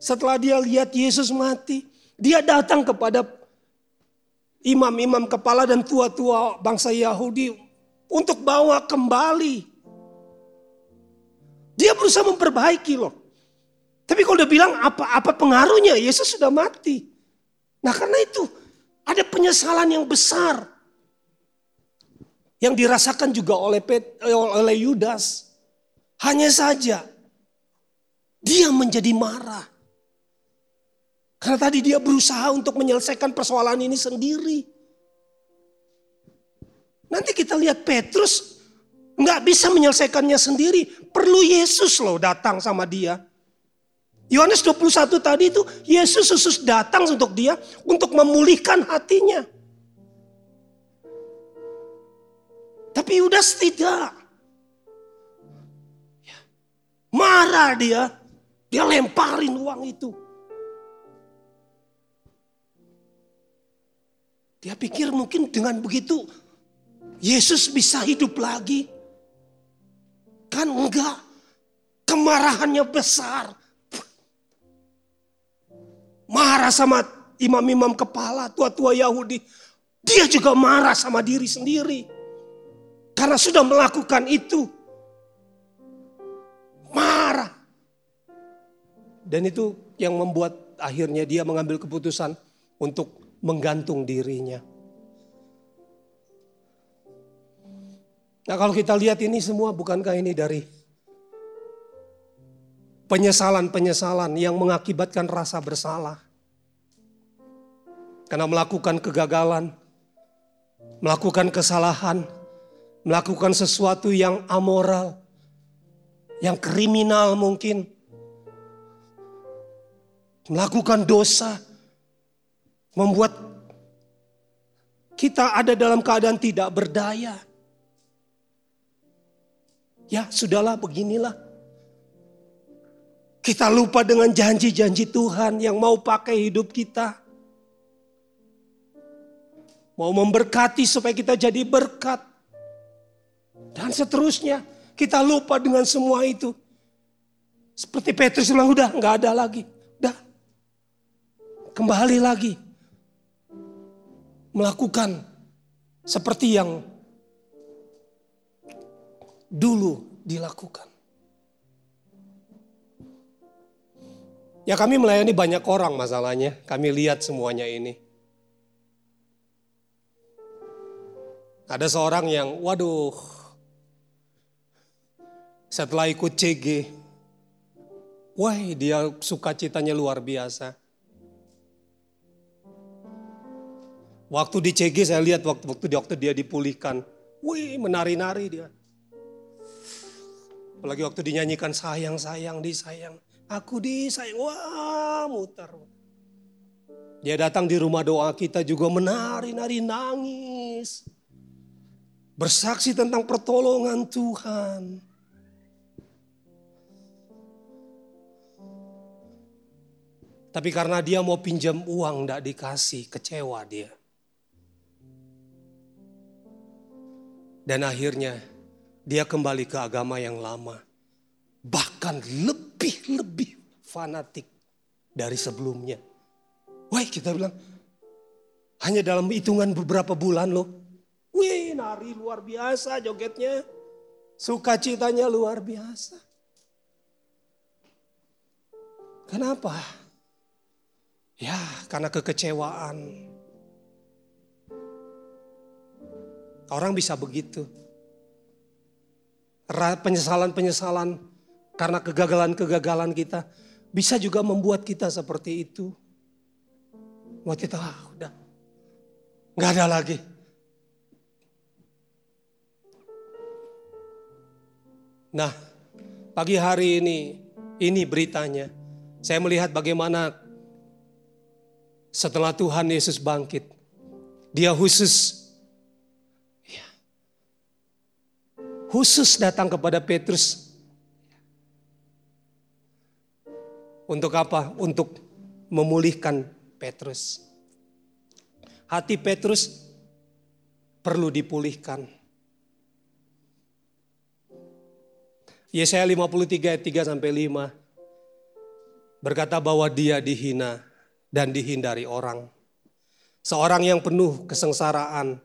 Setelah dia lihat Yesus mati, dia datang kepada imam-imam kepala dan tua-tua bangsa Yahudi untuk bawa kembali. Dia berusaha memperbaiki loh. Tapi kalau dia bilang apa apa pengaruhnya? Yesus sudah mati. Nah karena itu ada penyesalan yang besar yang dirasakan juga oleh oleh Yudas. Hanya saja dia menjadi marah. Karena tadi dia berusaha untuk menyelesaikan persoalan ini sendiri. Nanti kita lihat Petrus nggak bisa menyelesaikannya sendiri. Perlu Yesus loh datang sama dia. Yohanes 21 tadi itu Yesus khusus datang untuk dia untuk memulihkan hatinya. Tapi Yudas tidak. Ya. Marah dia. Dia lemparin uang itu. Dia pikir mungkin dengan begitu Yesus bisa hidup lagi. Kan enggak. Kemarahannya besar marah sama imam-imam kepala, tua-tua Yahudi. Dia juga marah sama diri sendiri. Karena sudah melakukan itu. Marah. Dan itu yang membuat akhirnya dia mengambil keputusan untuk menggantung dirinya. Nah kalau kita lihat ini semua bukankah ini dari penyesalan-penyesalan yang mengakibatkan rasa bersalah. Karena melakukan kegagalan, melakukan kesalahan, melakukan sesuatu yang amoral, yang kriminal mungkin, melakukan dosa, membuat kita ada dalam keadaan tidak berdaya. Ya, sudahlah, beginilah. Kita lupa dengan janji-janji Tuhan yang mau pakai hidup kita. Mau memberkati supaya kita jadi berkat. Dan seterusnya. Kita lupa dengan semua itu. Seperti Petrus bilang, udah nggak ada lagi. Udah. Kembali lagi. Melakukan seperti yang dulu dilakukan. Ya kami melayani banyak orang masalahnya. Kami lihat semuanya ini. Ada seorang yang, waduh, setelah ikut CG, wah dia sukacitanya luar biasa. Waktu di CG saya lihat waktu waktu waktu dia dipulihkan, wih menari-nari dia. Apalagi waktu dinyanyikan sayang-sayang disayang. Aku disayang, wah muter. Dia datang di rumah doa kita juga menari-nari nangis. Bersaksi tentang pertolongan Tuhan. Tapi karena dia mau pinjam uang tidak dikasih, kecewa dia. Dan akhirnya dia kembali ke agama yang lama. Bahkan lebih lebih-lebih fanatik dari sebelumnya. Wah kita bilang, hanya dalam hitungan beberapa bulan loh. Wih nari luar biasa jogetnya. Sukacitanya luar biasa. Kenapa? Ya karena kekecewaan. Orang bisa begitu. Penyesalan-penyesalan karena kegagalan-kegagalan kita bisa juga membuat kita seperti itu. Buat kita, ah, udah, nggak ada lagi. Nah, pagi hari ini, ini beritanya. Saya melihat bagaimana setelah Tuhan Yesus bangkit, dia khusus ya, khusus datang kepada Petrus. Untuk apa? Untuk memulihkan Petrus. Hati Petrus perlu dipulihkan. Yesaya 53 ayat 3 sampai 5 berkata bahwa dia dihina dan dihindari orang. Seorang yang penuh kesengsaraan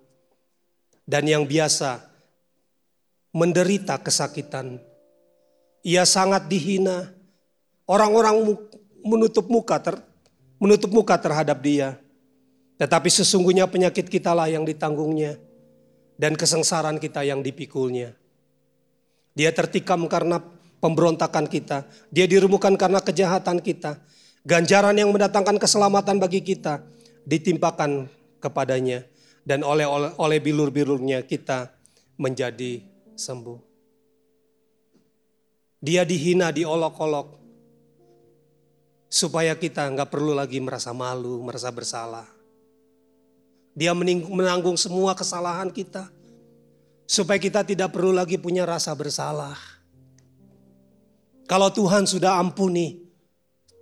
dan yang biasa menderita kesakitan. Ia sangat dihina. Orang-orang menutup muka menutup muka terhadap dia. Tetapi sesungguhnya penyakit kitalah yang ditanggungnya dan kesengsaraan kita yang dipikulnya. Dia tertikam karena pemberontakan kita. Dia dirumuhkan karena kejahatan kita. Ganjaran yang mendatangkan keselamatan bagi kita ditimpakan kepadanya. Dan oleh oleh, oleh bilur-bilurnya kita menjadi sembuh. Dia dihina, diolok-olok. Supaya kita nggak perlu lagi merasa malu, merasa bersalah. Dia menanggung semua kesalahan kita Supaya kita tidak perlu lagi punya rasa bersalah. Kalau Tuhan sudah ampuni,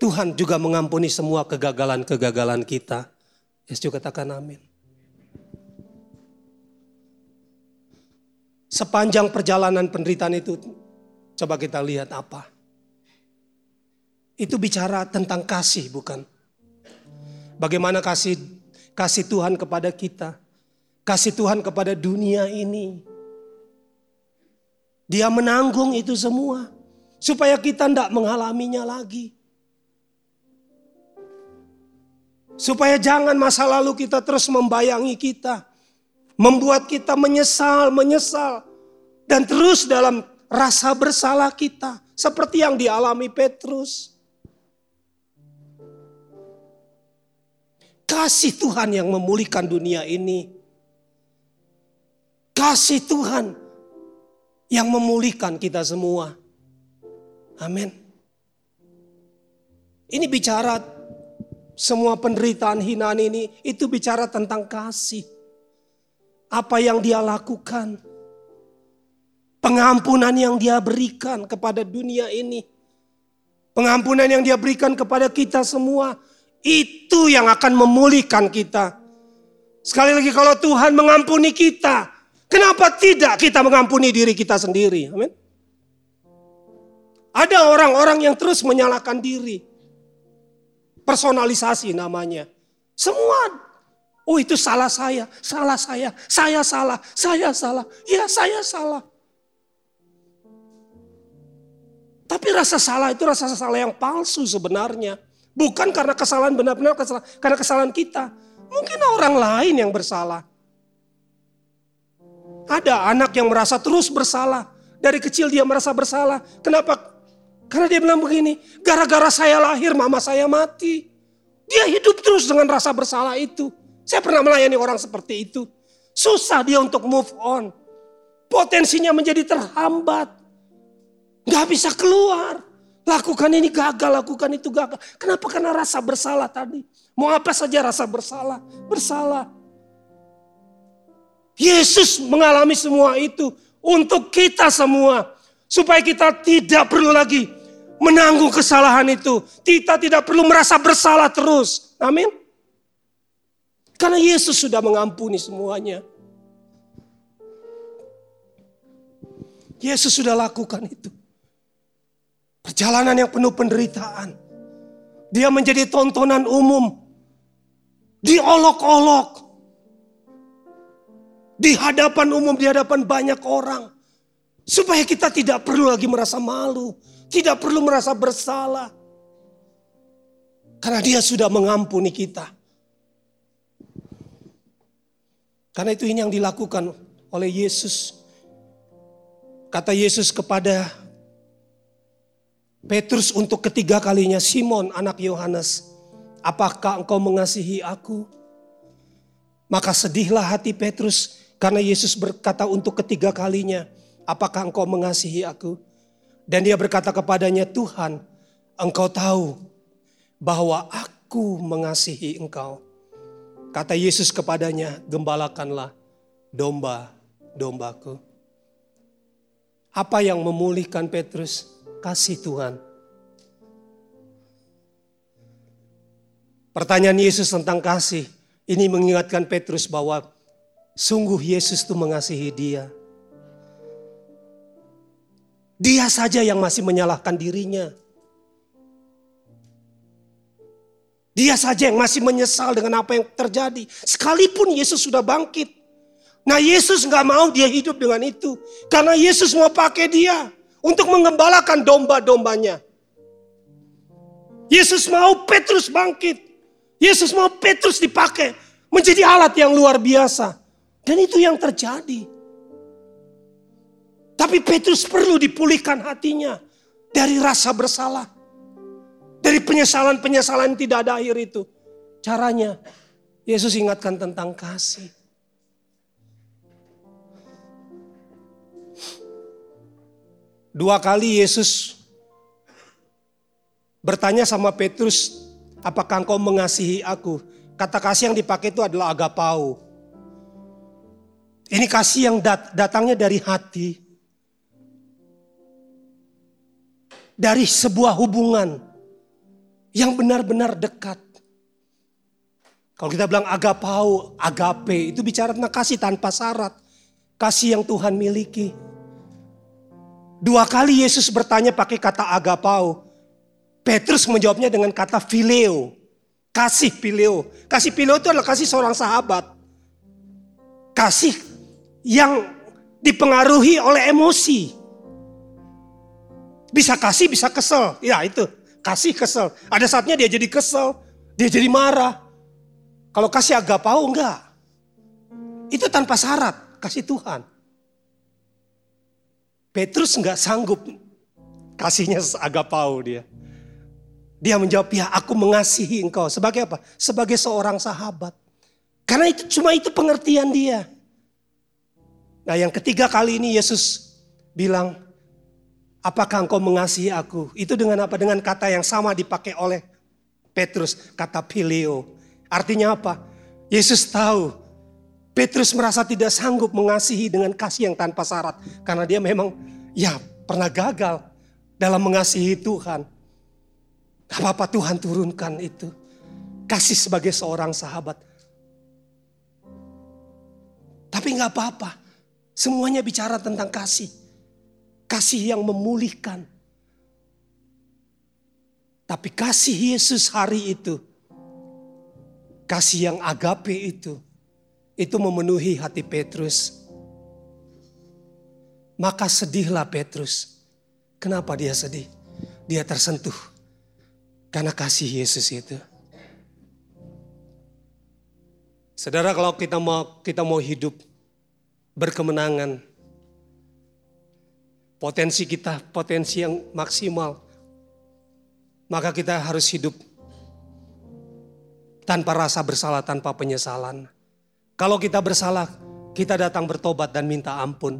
Tuhan juga mengampuni semua kegagalan-kegagalan kita. Yesus katakan amin. Sepanjang perjalanan penderitaan itu, coba kita lihat apa. Itu bicara tentang kasih bukan? Bagaimana kasih kasih Tuhan kepada kita, kasih Tuhan kepada dunia ini. Dia menanggung itu semua. Supaya kita tidak mengalaminya lagi. Supaya jangan masa lalu kita terus membayangi kita. Membuat kita menyesal, menyesal. Dan terus dalam rasa bersalah kita. Seperti yang dialami Petrus. Kasih Tuhan yang memulihkan dunia ini. Kasih Tuhan yang memulihkan kita semua. Amin. Ini bicara semua penderitaan hinaan ini itu bicara tentang kasih. Apa yang dia lakukan. Pengampunan yang dia berikan kepada dunia ini. Pengampunan yang dia berikan kepada kita semua. Itu yang akan memulihkan kita. Sekali lagi kalau Tuhan mengampuni kita, Kenapa tidak kita mengampuni diri kita sendiri? Amin. Ada orang-orang yang terus menyalahkan diri. Personalisasi namanya. Semua, oh itu salah saya, salah saya, saya salah, saya salah, ya saya salah. Tapi rasa salah itu rasa salah yang palsu sebenarnya. Bukan karena kesalahan benar-benar karena kesalahan kita. Mungkin orang lain yang bersalah. Ada anak yang merasa terus bersalah. Dari kecil dia merasa bersalah. Kenapa? Karena dia bilang begini, gara-gara saya lahir mama saya mati. Dia hidup terus dengan rasa bersalah itu. Saya pernah melayani orang seperti itu. Susah dia untuk move on. Potensinya menjadi terhambat. Gak bisa keluar. Lakukan ini gagal, lakukan itu gagal. Kenapa? Karena rasa bersalah tadi. Mau apa saja rasa bersalah. Bersalah. Yesus mengalami semua itu untuk kita semua. Supaya kita tidak perlu lagi menanggung kesalahan itu. Kita tidak perlu merasa bersalah terus. Amin. Karena Yesus sudah mengampuni semuanya. Yesus sudah lakukan itu. Perjalanan yang penuh penderitaan. Dia menjadi tontonan umum. Diolok-olok di hadapan umum, di hadapan banyak orang. Supaya kita tidak perlu lagi merasa malu, tidak perlu merasa bersalah. Karena dia sudah mengampuni kita. Karena itu ini yang dilakukan oleh Yesus. Kata Yesus kepada Petrus untuk ketiga kalinya, Simon anak Yohanes, apakah engkau mengasihi aku? Maka sedihlah hati Petrus karena Yesus berkata untuk ketiga kalinya, apakah engkau mengasihi aku? Dan dia berkata kepadanya, Tuhan, engkau tahu bahwa aku mengasihi engkau. Kata Yesus kepadanya, gembalakanlah domba-dombaku. Apa yang memulihkan Petrus? Kasih Tuhan. Pertanyaan Yesus tentang kasih, ini mengingatkan Petrus bahwa sungguh Yesus itu mengasihi dia. Dia saja yang masih menyalahkan dirinya. Dia saja yang masih menyesal dengan apa yang terjadi. Sekalipun Yesus sudah bangkit. Nah Yesus nggak mau dia hidup dengan itu. Karena Yesus mau pakai dia untuk mengembalakan domba-dombanya. Yesus mau Petrus bangkit. Yesus mau Petrus dipakai menjadi alat yang luar biasa. Dan itu yang terjadi. Tapi Petrus perlu dipulihkan hatinya dari rasa bersalah. Dari penyesalan-penyesalan tidak ada akhir itu. Caranya Yesus ingatkan tentang kasih. Dua kali Yesus bertanya sama Petrus, apakah engkau mengasihi aku? Kata kasih yang dipakai itu adalah agapau. Ini kasih yang datangnya dari hati. Dari sebuah hubungan yang benar-benar dekat. Kalau kita bilang agapau, agape, itu bicara tentang kasih tanpa syarat. Kasih yang Tuhan miliki. Dua kali Yesus bertanya pakai kata agapau. Petrus menjawabnya dengan kata phileo. Kasih phileo. Kasih phileo itu adalah kasih seorang sahabat. Kasih yang dipengaruhi oleh emosi. Bisa kasih, bisa kesel. Ya itu, kasih kesel. Ada saatnya dia jadi kesel, dia jadi marah. Kalau kasih agapau enggak. Itu tanpa syarat, kasih Tuhan. Petrus enggak sanggup kasihnya agapau dia. Dia menjawab, ya aku mengasihi engkau. Sebagai apa? Sebagai seorang sahabat. Karena itu cuma itu pengertian dia. Nah yang ketiga kali ini Yesus bilang, Apakah engkau mengasihi aku? Itu dengan apa? Dengan kata yang sama dipakai oleh Petrus, kata pileo. Artinya apa? Yesus tahu Petrus merasa tidak sanggup mengasihi dengan kasih yang tanpa syarat. Karena dia memang ya pernah gagal dalam mengasihi Tuhan. Apa-apa Tuhan turunkan itu. Kasih sebagai seorang sahabat. Tapi nggak apa-apa. Semuanya bicara tentang kasih. Kasih yang memulihkan. Tapi kasih Yesus hari itu, kasih yang agape itu, itu memenuhi hati Petrus. Maka sedihlah Petrus. Kenapa dia sedih? Dia tersentuh karena kasih Yesus itu. Saudara kalau kita mau kita mau hidup berkemenangan, potensi kita, potensi yang maksimal, maka kita harus hidup tanpa rasa bersalah, tanpa penyesalan. Kalau kita bersalah, kita datang bertobat dan minta ampun.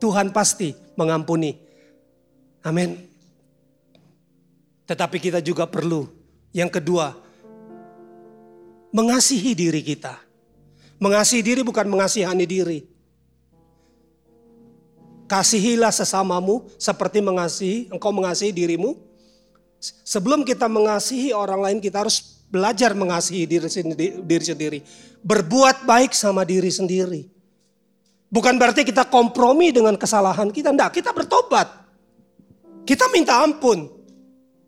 Tuhan pasti mengampuni. Amin. Tetapi kita juga perlu yang kedua, mengasihi diri kita. Mengasihi diri bukan mengasihani diri. Kasihilah sesamamu seperti mengasihi engkau mengasihi dirimu. Sebelum kita mengasihi orang lain kita harus belajar mengasihi diri sendiri, diri sendiri. Berbuat baik sama diri sendiri. Bukan berarti kita kompromi dengan kesalahan kita. Enggak, kita bertobat. Kita minta ampun.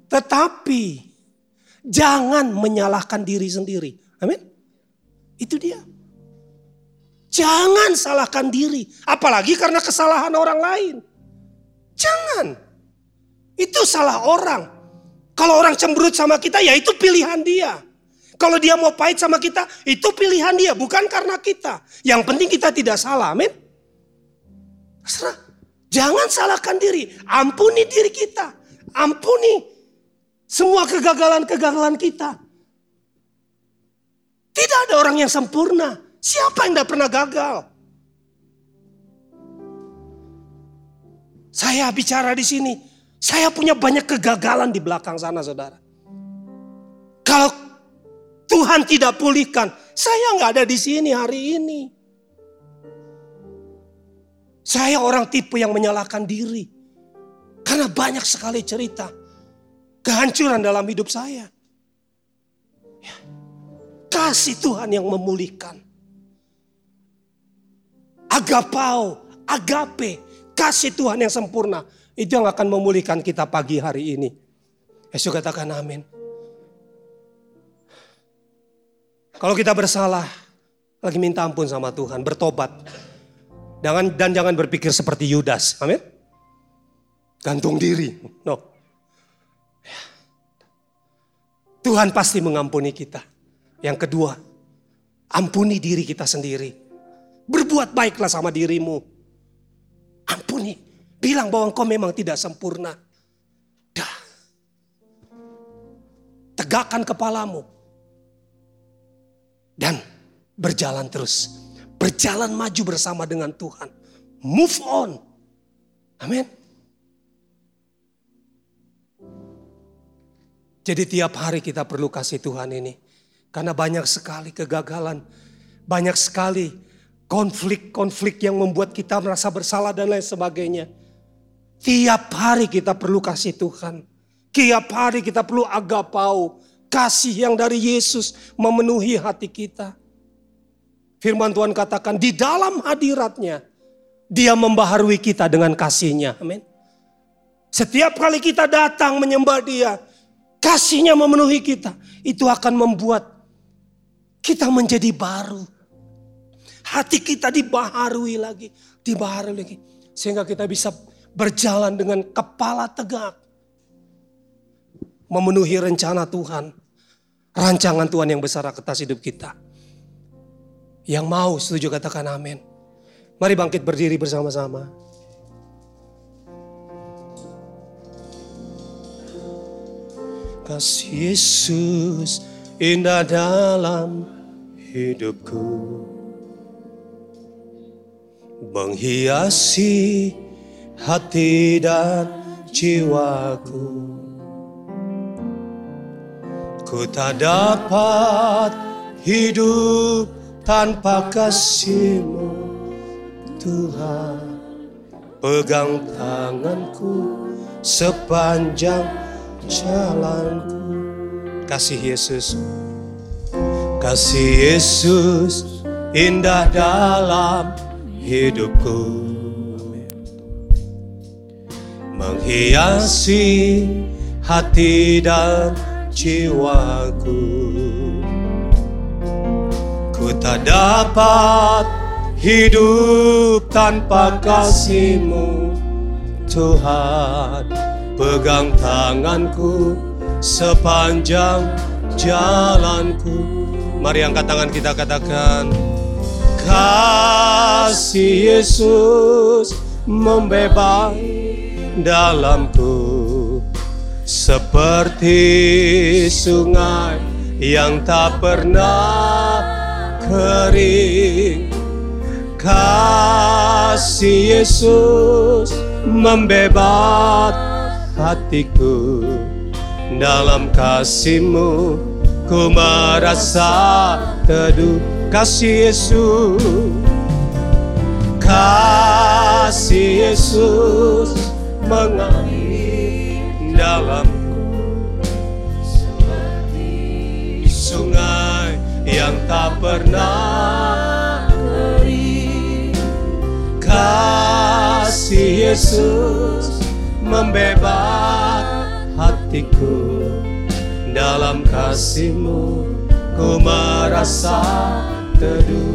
Tetapi jangan menyalahkan diri sendiri. Amin. Itu dia. Jangan salahkan diri, apalagi karena kesalahan orang lain. Jangan. Itu salah orang. Kalau orang cemberut sama kita, ya itu pilihan dia. Kalau dia mau pahit sama kita, itu pilihan dia, bukan karena kita. Yang penting kita tidak salah, amin. Jangan salahkan diri, ampuni diri kita. Ampuni semua kegagalan-kegagalan kita. Tidak ada orang yang sempurna. Siapa yang tidak pernah gagal? Saya bicara di sini. Saya punya banyak kegagalan di belakang sana saudara. Kalau Tuhan tidak pulihkan, saya nggak ada di sini hari ini. Saya orang tipe yang menyalahkan diri. Karena banyak sekali cerita kehancuran dalam hidup saya. Ya. Kasih Tuhan yang memulihkan. Agapau, agape, kasih Tuhan yang sempurna. Itu yang akan memulihkan kita pagi hari ini. Yesus katakan amin. Kalau kita bersalah, lagi minta ampun sama Tuhan, bertobat. Dan jangan berpikir seperti Yudas. Amin. Gantung diri. No. Tuhan pasti mengampuni kita. Yang kedua, ampuni diri kita sendiri. Berbuat baiklah sama dirimu. Ampuni. Bilang bahwa engkau memang tidak sempurna. Dah. Tegakkan kepalamu. Dan berjalan terus. Berjalan maju bersama dengan Tuhan. Move on. Amin. Jadi tiap hari kita perlu kasih Tuhan ini. Karena banyak sekali kegagalan. Banyak sekali konflik-konflik yang membuat kita merasa bersalah dan lain sebagainya. Tiap hari kita perlu kasih Tuhan. Tiap hari kita perlu agapau. Kasih yang dari Yesus memenuhi hati kita. Firman Tuhan katakan di dalam hadiratnya. Dia membaharui kita dengan kasihnya. Amin. Setiap kali kita datang menyembah dia kasihnya memenuhi kita, itu akan membuat kita menjadi baru. Hati kita dibaharui lagi, dibaharui lagi. Sehingga kita bisa berjalan dengan kepala tegak. Memenuhi rencana Tuhan. Rancangan Tuhan yang besar atas hidup kita. Yang mau setuju katakan amin. Mari bangkit berdiri bersama-sama. Kasih Yesus indah dalam hidupku Menghiasi hati dan jiwaku. Ku tak dapat hidup tanpa kasihmu Tuhan. Pegang tanganku sepanjang jalanku. Kasih Yesus, kasih Yesus indah dalam hidupku. Menghiasi hati dan jiwaku. Ku tak dapat hidup tanpa kasihmu Tuhan pegang tanganku sepanjang jalanku. Mari angkat tangan kita katakan, kasih Yesus membebas dalamku seperti sungai yang tak pernah kering. Kasih Yesus membebas hatiku. Dalam kasihmu ku merasa teduh kasih Yesus. Kasih Yesus mengalir dalamku. Seperti sungai yang tak pernah kering. Kasih Yesus membebas hatiku. Dalam kasihmu ku merasa teduh.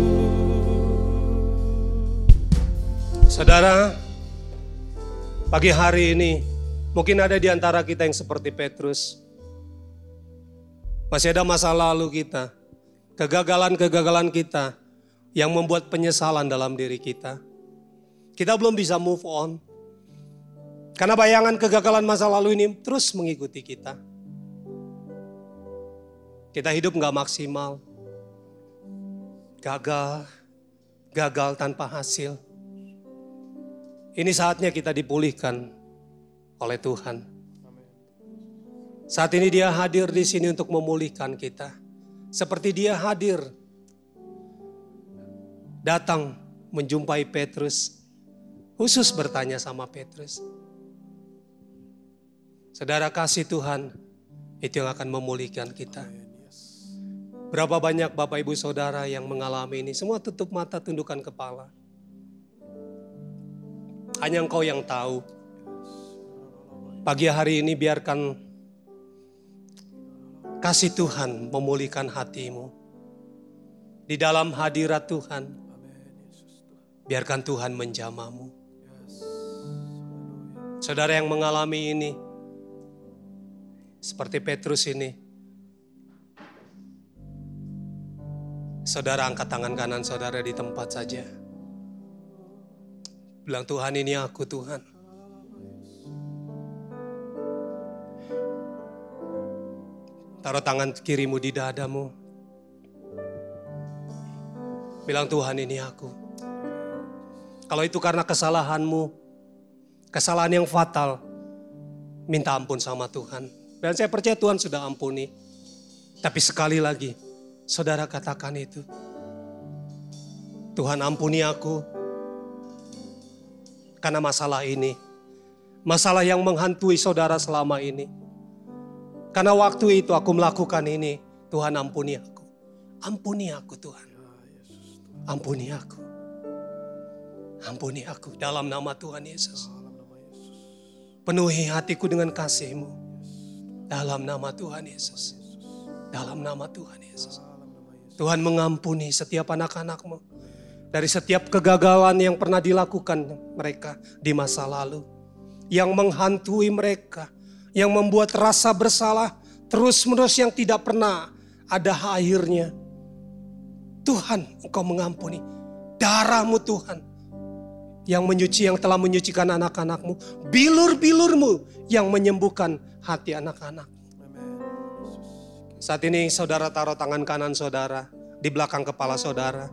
Saudara, pagi hari ini mungkin ada di antara kita yang seperti Petrus. Masih ada masa lalu kita, kegagalan-kegagalan kita yang membuat penyesalan dalam diri kita. Kita belum bisa move on. Karena bayangan kegagalan masa lalu ini terus mengikuti kita. Kita hidup nggak maksimal. Gagal, gagal tanpa hasil. Ini saatnya kita dipulihkan oleh Tuhan. Saat ini dia hadir di sini untuk memulihkan kita. Seperti dia hadir datang menjumpai Petrus, khusus bertanya sama Petrus. Saudara kasih Tuhan, itu yang akan memulihkan kita. Berapa banyak Bapak Ibu Saudara yang mengalami ini, semua tutup mata, tundukkan kepala. Hanya engkau yang tahu. Pagi hari ini biarkan kasih Tuhan memulihkan hatimu. Di dalam hadirat Tuhan, biarkan Tuhan menjamamu. Saudara yang mengalami ini, seperti Petrus ini, saudara angkat tangan kanan saudara di tempat saja. Bilang Tuhan ini aku Tuhan. Taruh tangan kirimu di dadamu. Bilang Tuhan ini aku. Kalau itu karena kesalahanmu, kesalahan yang fatal, minta ampun sama Tuhan. Dan saya percaya Tuhan sudah ampuni. Tapi sekali lagi, saudara katakan itu. Tuhan ampuni aku. Karena masalah ini. Masalah yang menghantui saudara selama ini. Karena waktu itu aku melakukan ini. Tuhan ampuni aku. Ampuni aku Tuhan. Ampuni aku. Ampuni aku dalam nama Tuhan Yesus. Penuhi hatiku dengan kasih-Mu. Dalam nama Tuhan Yesus. Dalam nama Tuhan Yesus. Tuhan mengampuni setiap anak-anakmu. Dari setiap kegagalan yang pernah dilakukan mereka di masa lalu. Yang menghantui mereka. Yang membuat rasa bersalah terus-menerus yang tidak pernah ada akhirnya. Tuhan engkau mengampuni. Darahmu Tuhan yang menyuci yang telah menyucikan anak-anakmu, bilur-bilurmu yang menyembuhkan hati anak-anak. Saat ini saudara taruh tangan kanan saudara di belakang kepala saudara.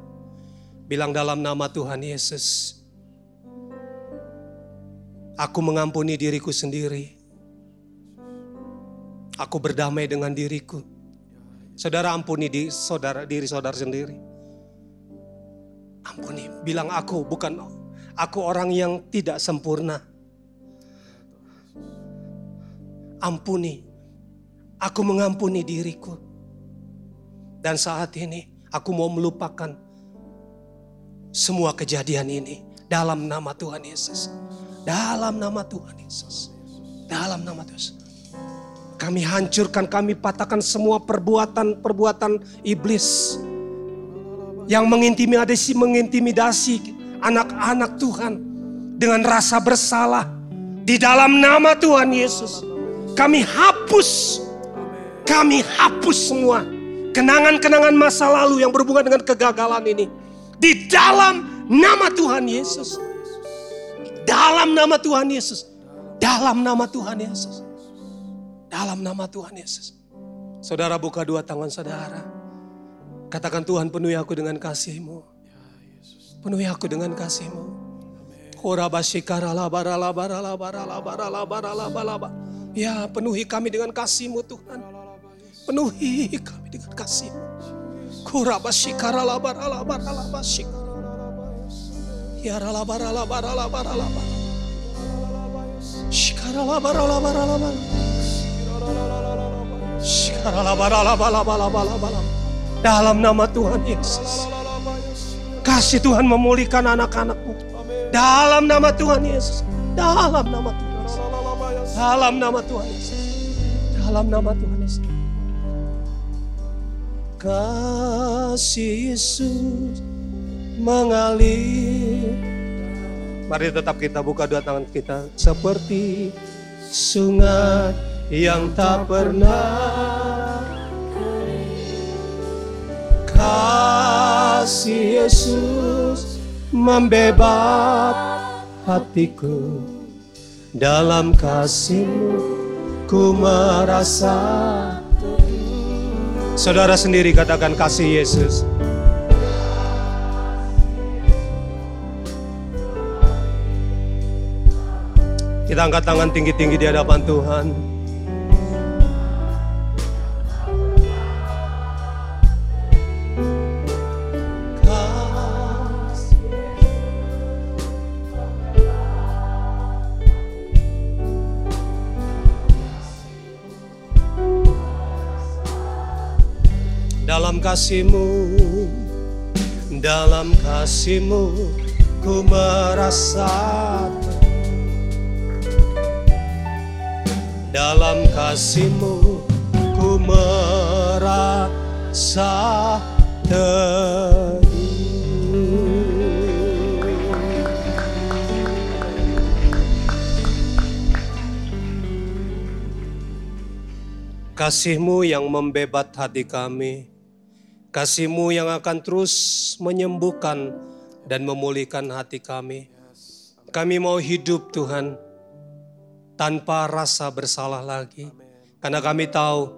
Bilang dalam nama Tuhan Yesus. Aku mengampuni diriku sendiri. Aku berdamai dengan diriku. Saudara ampuni di saudara diri saudara sendiri. Ampuni, bilang aku bukan Aku orang yang tidak sempurna. Ampuni. Aku mengampuni diriku. Dan saat ini aku mau melupakan semua kejadian ini dalam nama Tuhan Yesus. Dalam nama Tuhan Yesus. Dalam nama Tuhan Kami hancurkan, kami patahkan semua perbuatan-perbuatan iblis yang mengintimidasi, mengintimidasi anak-anak Tuhan dengan rasa bersalah di dalam nama Tuhan Yesus. Kami hapus, kami hapus semua kenangan-kenangan masa lalu yang berhubungan dengan kegagalan ini di dalam nama Tuhan Yesus. Dalam nama Tuhan Yesus. Dalam nama Tuhan Yesus. Dalam nama Tuhan Yesus. Saudara buka dua tangan saudara. Katakan Tuhan penuhi aku dengan kasih-Mu. Penuhi aku dengan kasih-Mu. Ya penuhi kami dengan kasih-Mu Tuhan. Penuhi kami dengan kasih-Mu. Dalam nama Tuhan Yesus. Kasih Tuhan memulihkan anak-anakmu. Dalam nama Tuhan Yesus. Dalam nama Tuhan Yesus. Dalam nama Tuhan Yesus. Dalam nama Tuhan. Kasih Yesus mengalir. Mari tetap kita buka dua tangan kita. Seperti sungai yang tak pernah kasih Yesus membebas hatiku dalam kasihmu ku merasa Saudara sendiri katakan kasih Yesus Kita angkat tangan tinggi-tinggi di hadapan Tuhan. Kasihmu, dalam kasihmu, ku merasa dalam kasihmu ku merasa. Kasihmu yang membebat hati kami, kasihmu yang akan terus menyembuhkan dan memulihkan hati kami. Kami mau hidup Tuhan, tanpa rasa bersalah lagi. Karena kami tahu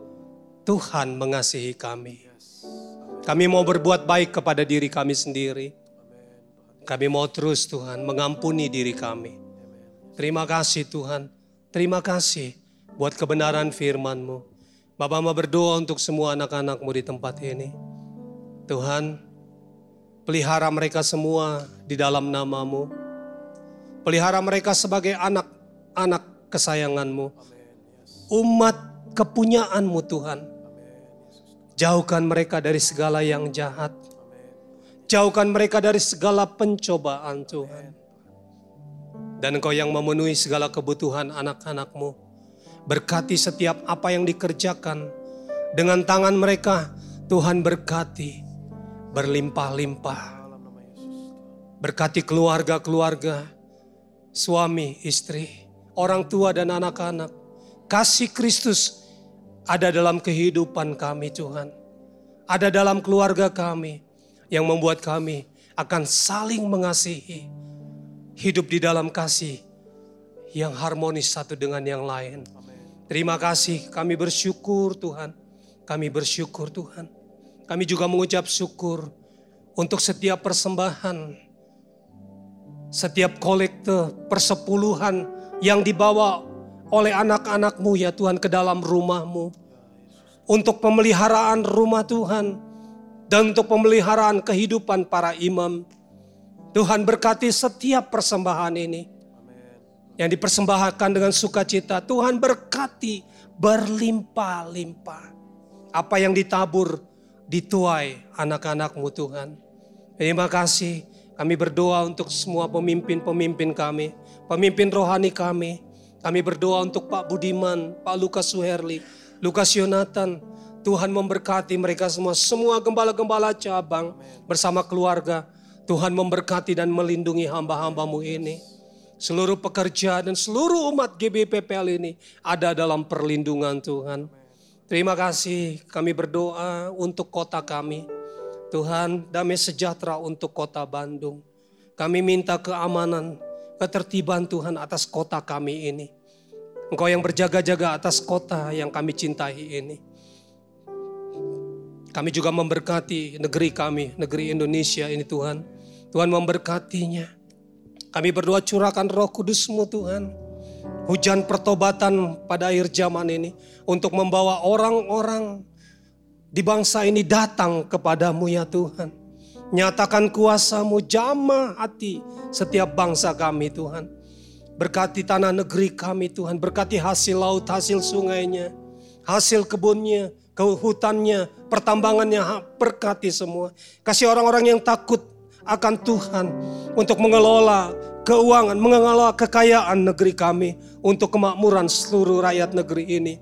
Tuhan mengasihi kami. Kami mau berbuat baik kepada diri kami sendiri. Kami mau terus Tuhan mengampuni diri kami. Terima kasih Tuhan. Terima kasih buat kebenaran firman-Mu. Bapak mau berdoa untuk semua anak-anakmu di tempat ini. Tuhan, pelihara mereka semua di dalam namamu. Pelihara mereka sebagai anak-anak kesayanganmu. Umat kepunyaanmu Tuhan. Jauhkan mereka dari segala yang jahat. Jauhkan mereka dari segala pencobaan Tuhan. Dan engkau yang memenuhi segala kebutuhan anak-anakmu. Berkati setiap apa yang dikerjakan. Dengan tangan mereka Tuhan berkati. Berlimpah-limpah. Berkati keluarga-keluarga. Suami, istri orang tua dan anak-anak. Kasih Kristus ada dalam kehidupan kami Tuhan. Ada dalam keluarga kami yang membuat kami akan saling mengasihi. Hidup di dalam kasih yang harmonis satu dengan yang lain. Terima kasih kami bersyukur Tuhan. Kami bersyukur Tuhan. Kami juga mengucap syukur untuk setiap persembahan, setiap kolekte, persepuluhan yang dibawa oleh anak-anakmu ya Tuhan ke dalam rumahmu. Untuk pemeliharaan rumah Tuhan. Dan untuk pemeliharaan kehidupan para imam. Tuhan berkati setiap persembahan ini. Yang dipersembahkan dengan sukacita. Tuhan berkati berlimpah-limpah. Apa yang ditabur dituai anak-anakmu Tuhan. Terima kasih kami berdoa untuk semua pemimpin-pemimpin kami pemimpin rohani kami. Kami berdoa untuk Pak Budiman, Pak Lukas Suherli, Lukas Yonatan. Tuhan memberkati mereka semua, semua gembala-gembala cabang bersama keluarga. Tuhan memberkati dan melindungi hamba-hambamu ini. Seluruh pekerja dan seluruh umat GBPPL ini ada dalam perlindungan Tuhan. Terima kasih kami berdoa untuk kota kami. Tuhan damai sejahtera untuk kota Bandung. Kami minta keamanan, ketertiban Tuhan atas kota kami ini. Engkau yang berjaga-jaga atas kota yang kami cintai ini. Kami juga memberkati negeri kami, negeri Indonesia ini Tuhan. Tuhan memberkatinya. Kami berdoa curahkan roh kudusmu Tuhan. Hujan pertobatan pada akhir zaman ini. Untuk membawa orang-orang di bangsa ini datang kepadamu ya Tuhan. Nyatakan kuasamu, jamah hati setiap bangsa kami Tuhan. Berkati tanah negeri kami Tuhan, berkati hasil laut, hasil sungainya, hasil kebunnya, kehutannya, pertambangannya, berkati semua. Kasih orang-orang yang takut akan Tuhan untuk mengelola keuangan, mengelola kekayaan negeri kami untuk kemakmuran seluruh rakyat negeri ini.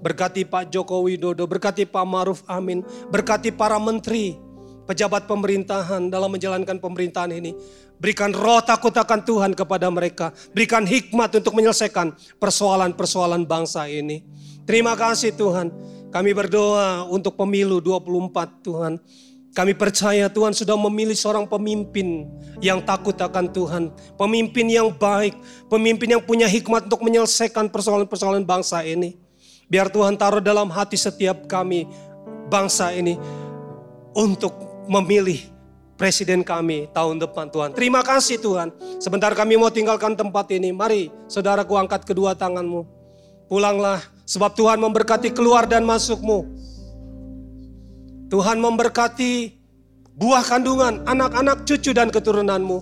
Berkati Pak Joko Widodo, berkati Pak Maruf Amin, berkati para menteri, pejabat pemerintahan dalam menjalankan pemerintahan ini. Berikan roh takut akan Tuhan kepada mereka. Berikan hikmat untuk menyelesaikan persoalan-persoalan bangsa ini. Terima kasih Tuhan. Kami berdoa untuk pemilu 24 Tuhan. Kami percaya Tuhan sudah memilih seorang pemimpin yang takut akan Tuhan. Pemimpin yang baik. Pemimpin yang punya hikmat untuk menyelesaikan persoalan-persoalan bangsa ini. Biar Tuhan taruh dalam hati setiap kami bangsa ini untuk memilih presiden kami tahun depan Tuhan. Terima kasih Tuhan. Sebentar kami mau tinggalkan tempat ini. Mari saudaraku angkat kedua tanganmu. Pulanglah sebab Tuhan memberkati keluar dan masukmu. Tuhan memberkati buah kandungan, anak-anak, cucu dan keturunanmu.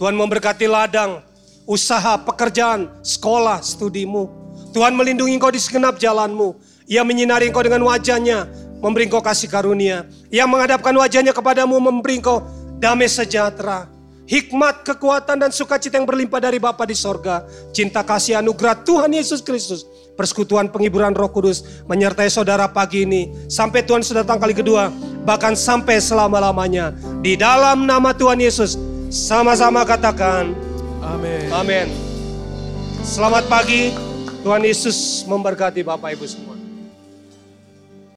Tuhan memberkati ladang, usaha, pekerjaan, sekolah, studimu. Tuhan melindungi engkau di segenap jalanmu. Ia menyinari engkau dengan wajahnya, memberi engkau kasih karunia. Ia menghadapkan wajahnya kepadamu, memberi engkau damai sejahtera. Hikmat, kekuatan, dan sukacita yang berlimpah dari Bapa di sorga. Cinta kasih anugerah Tuhan Yesus Kristus. Persekutuan penghiburan roh kudus menyertai saudara pagi ini. Sampai Tuhan sudah datang kali kedua. Bahkan sampai selama-lamanya. Di dalam nama Tuhan Yesus. Sama-sama katakan. Amin. Amin. Selamat pagi. Tuhan Yesus memberkati Bapak Ibu semua.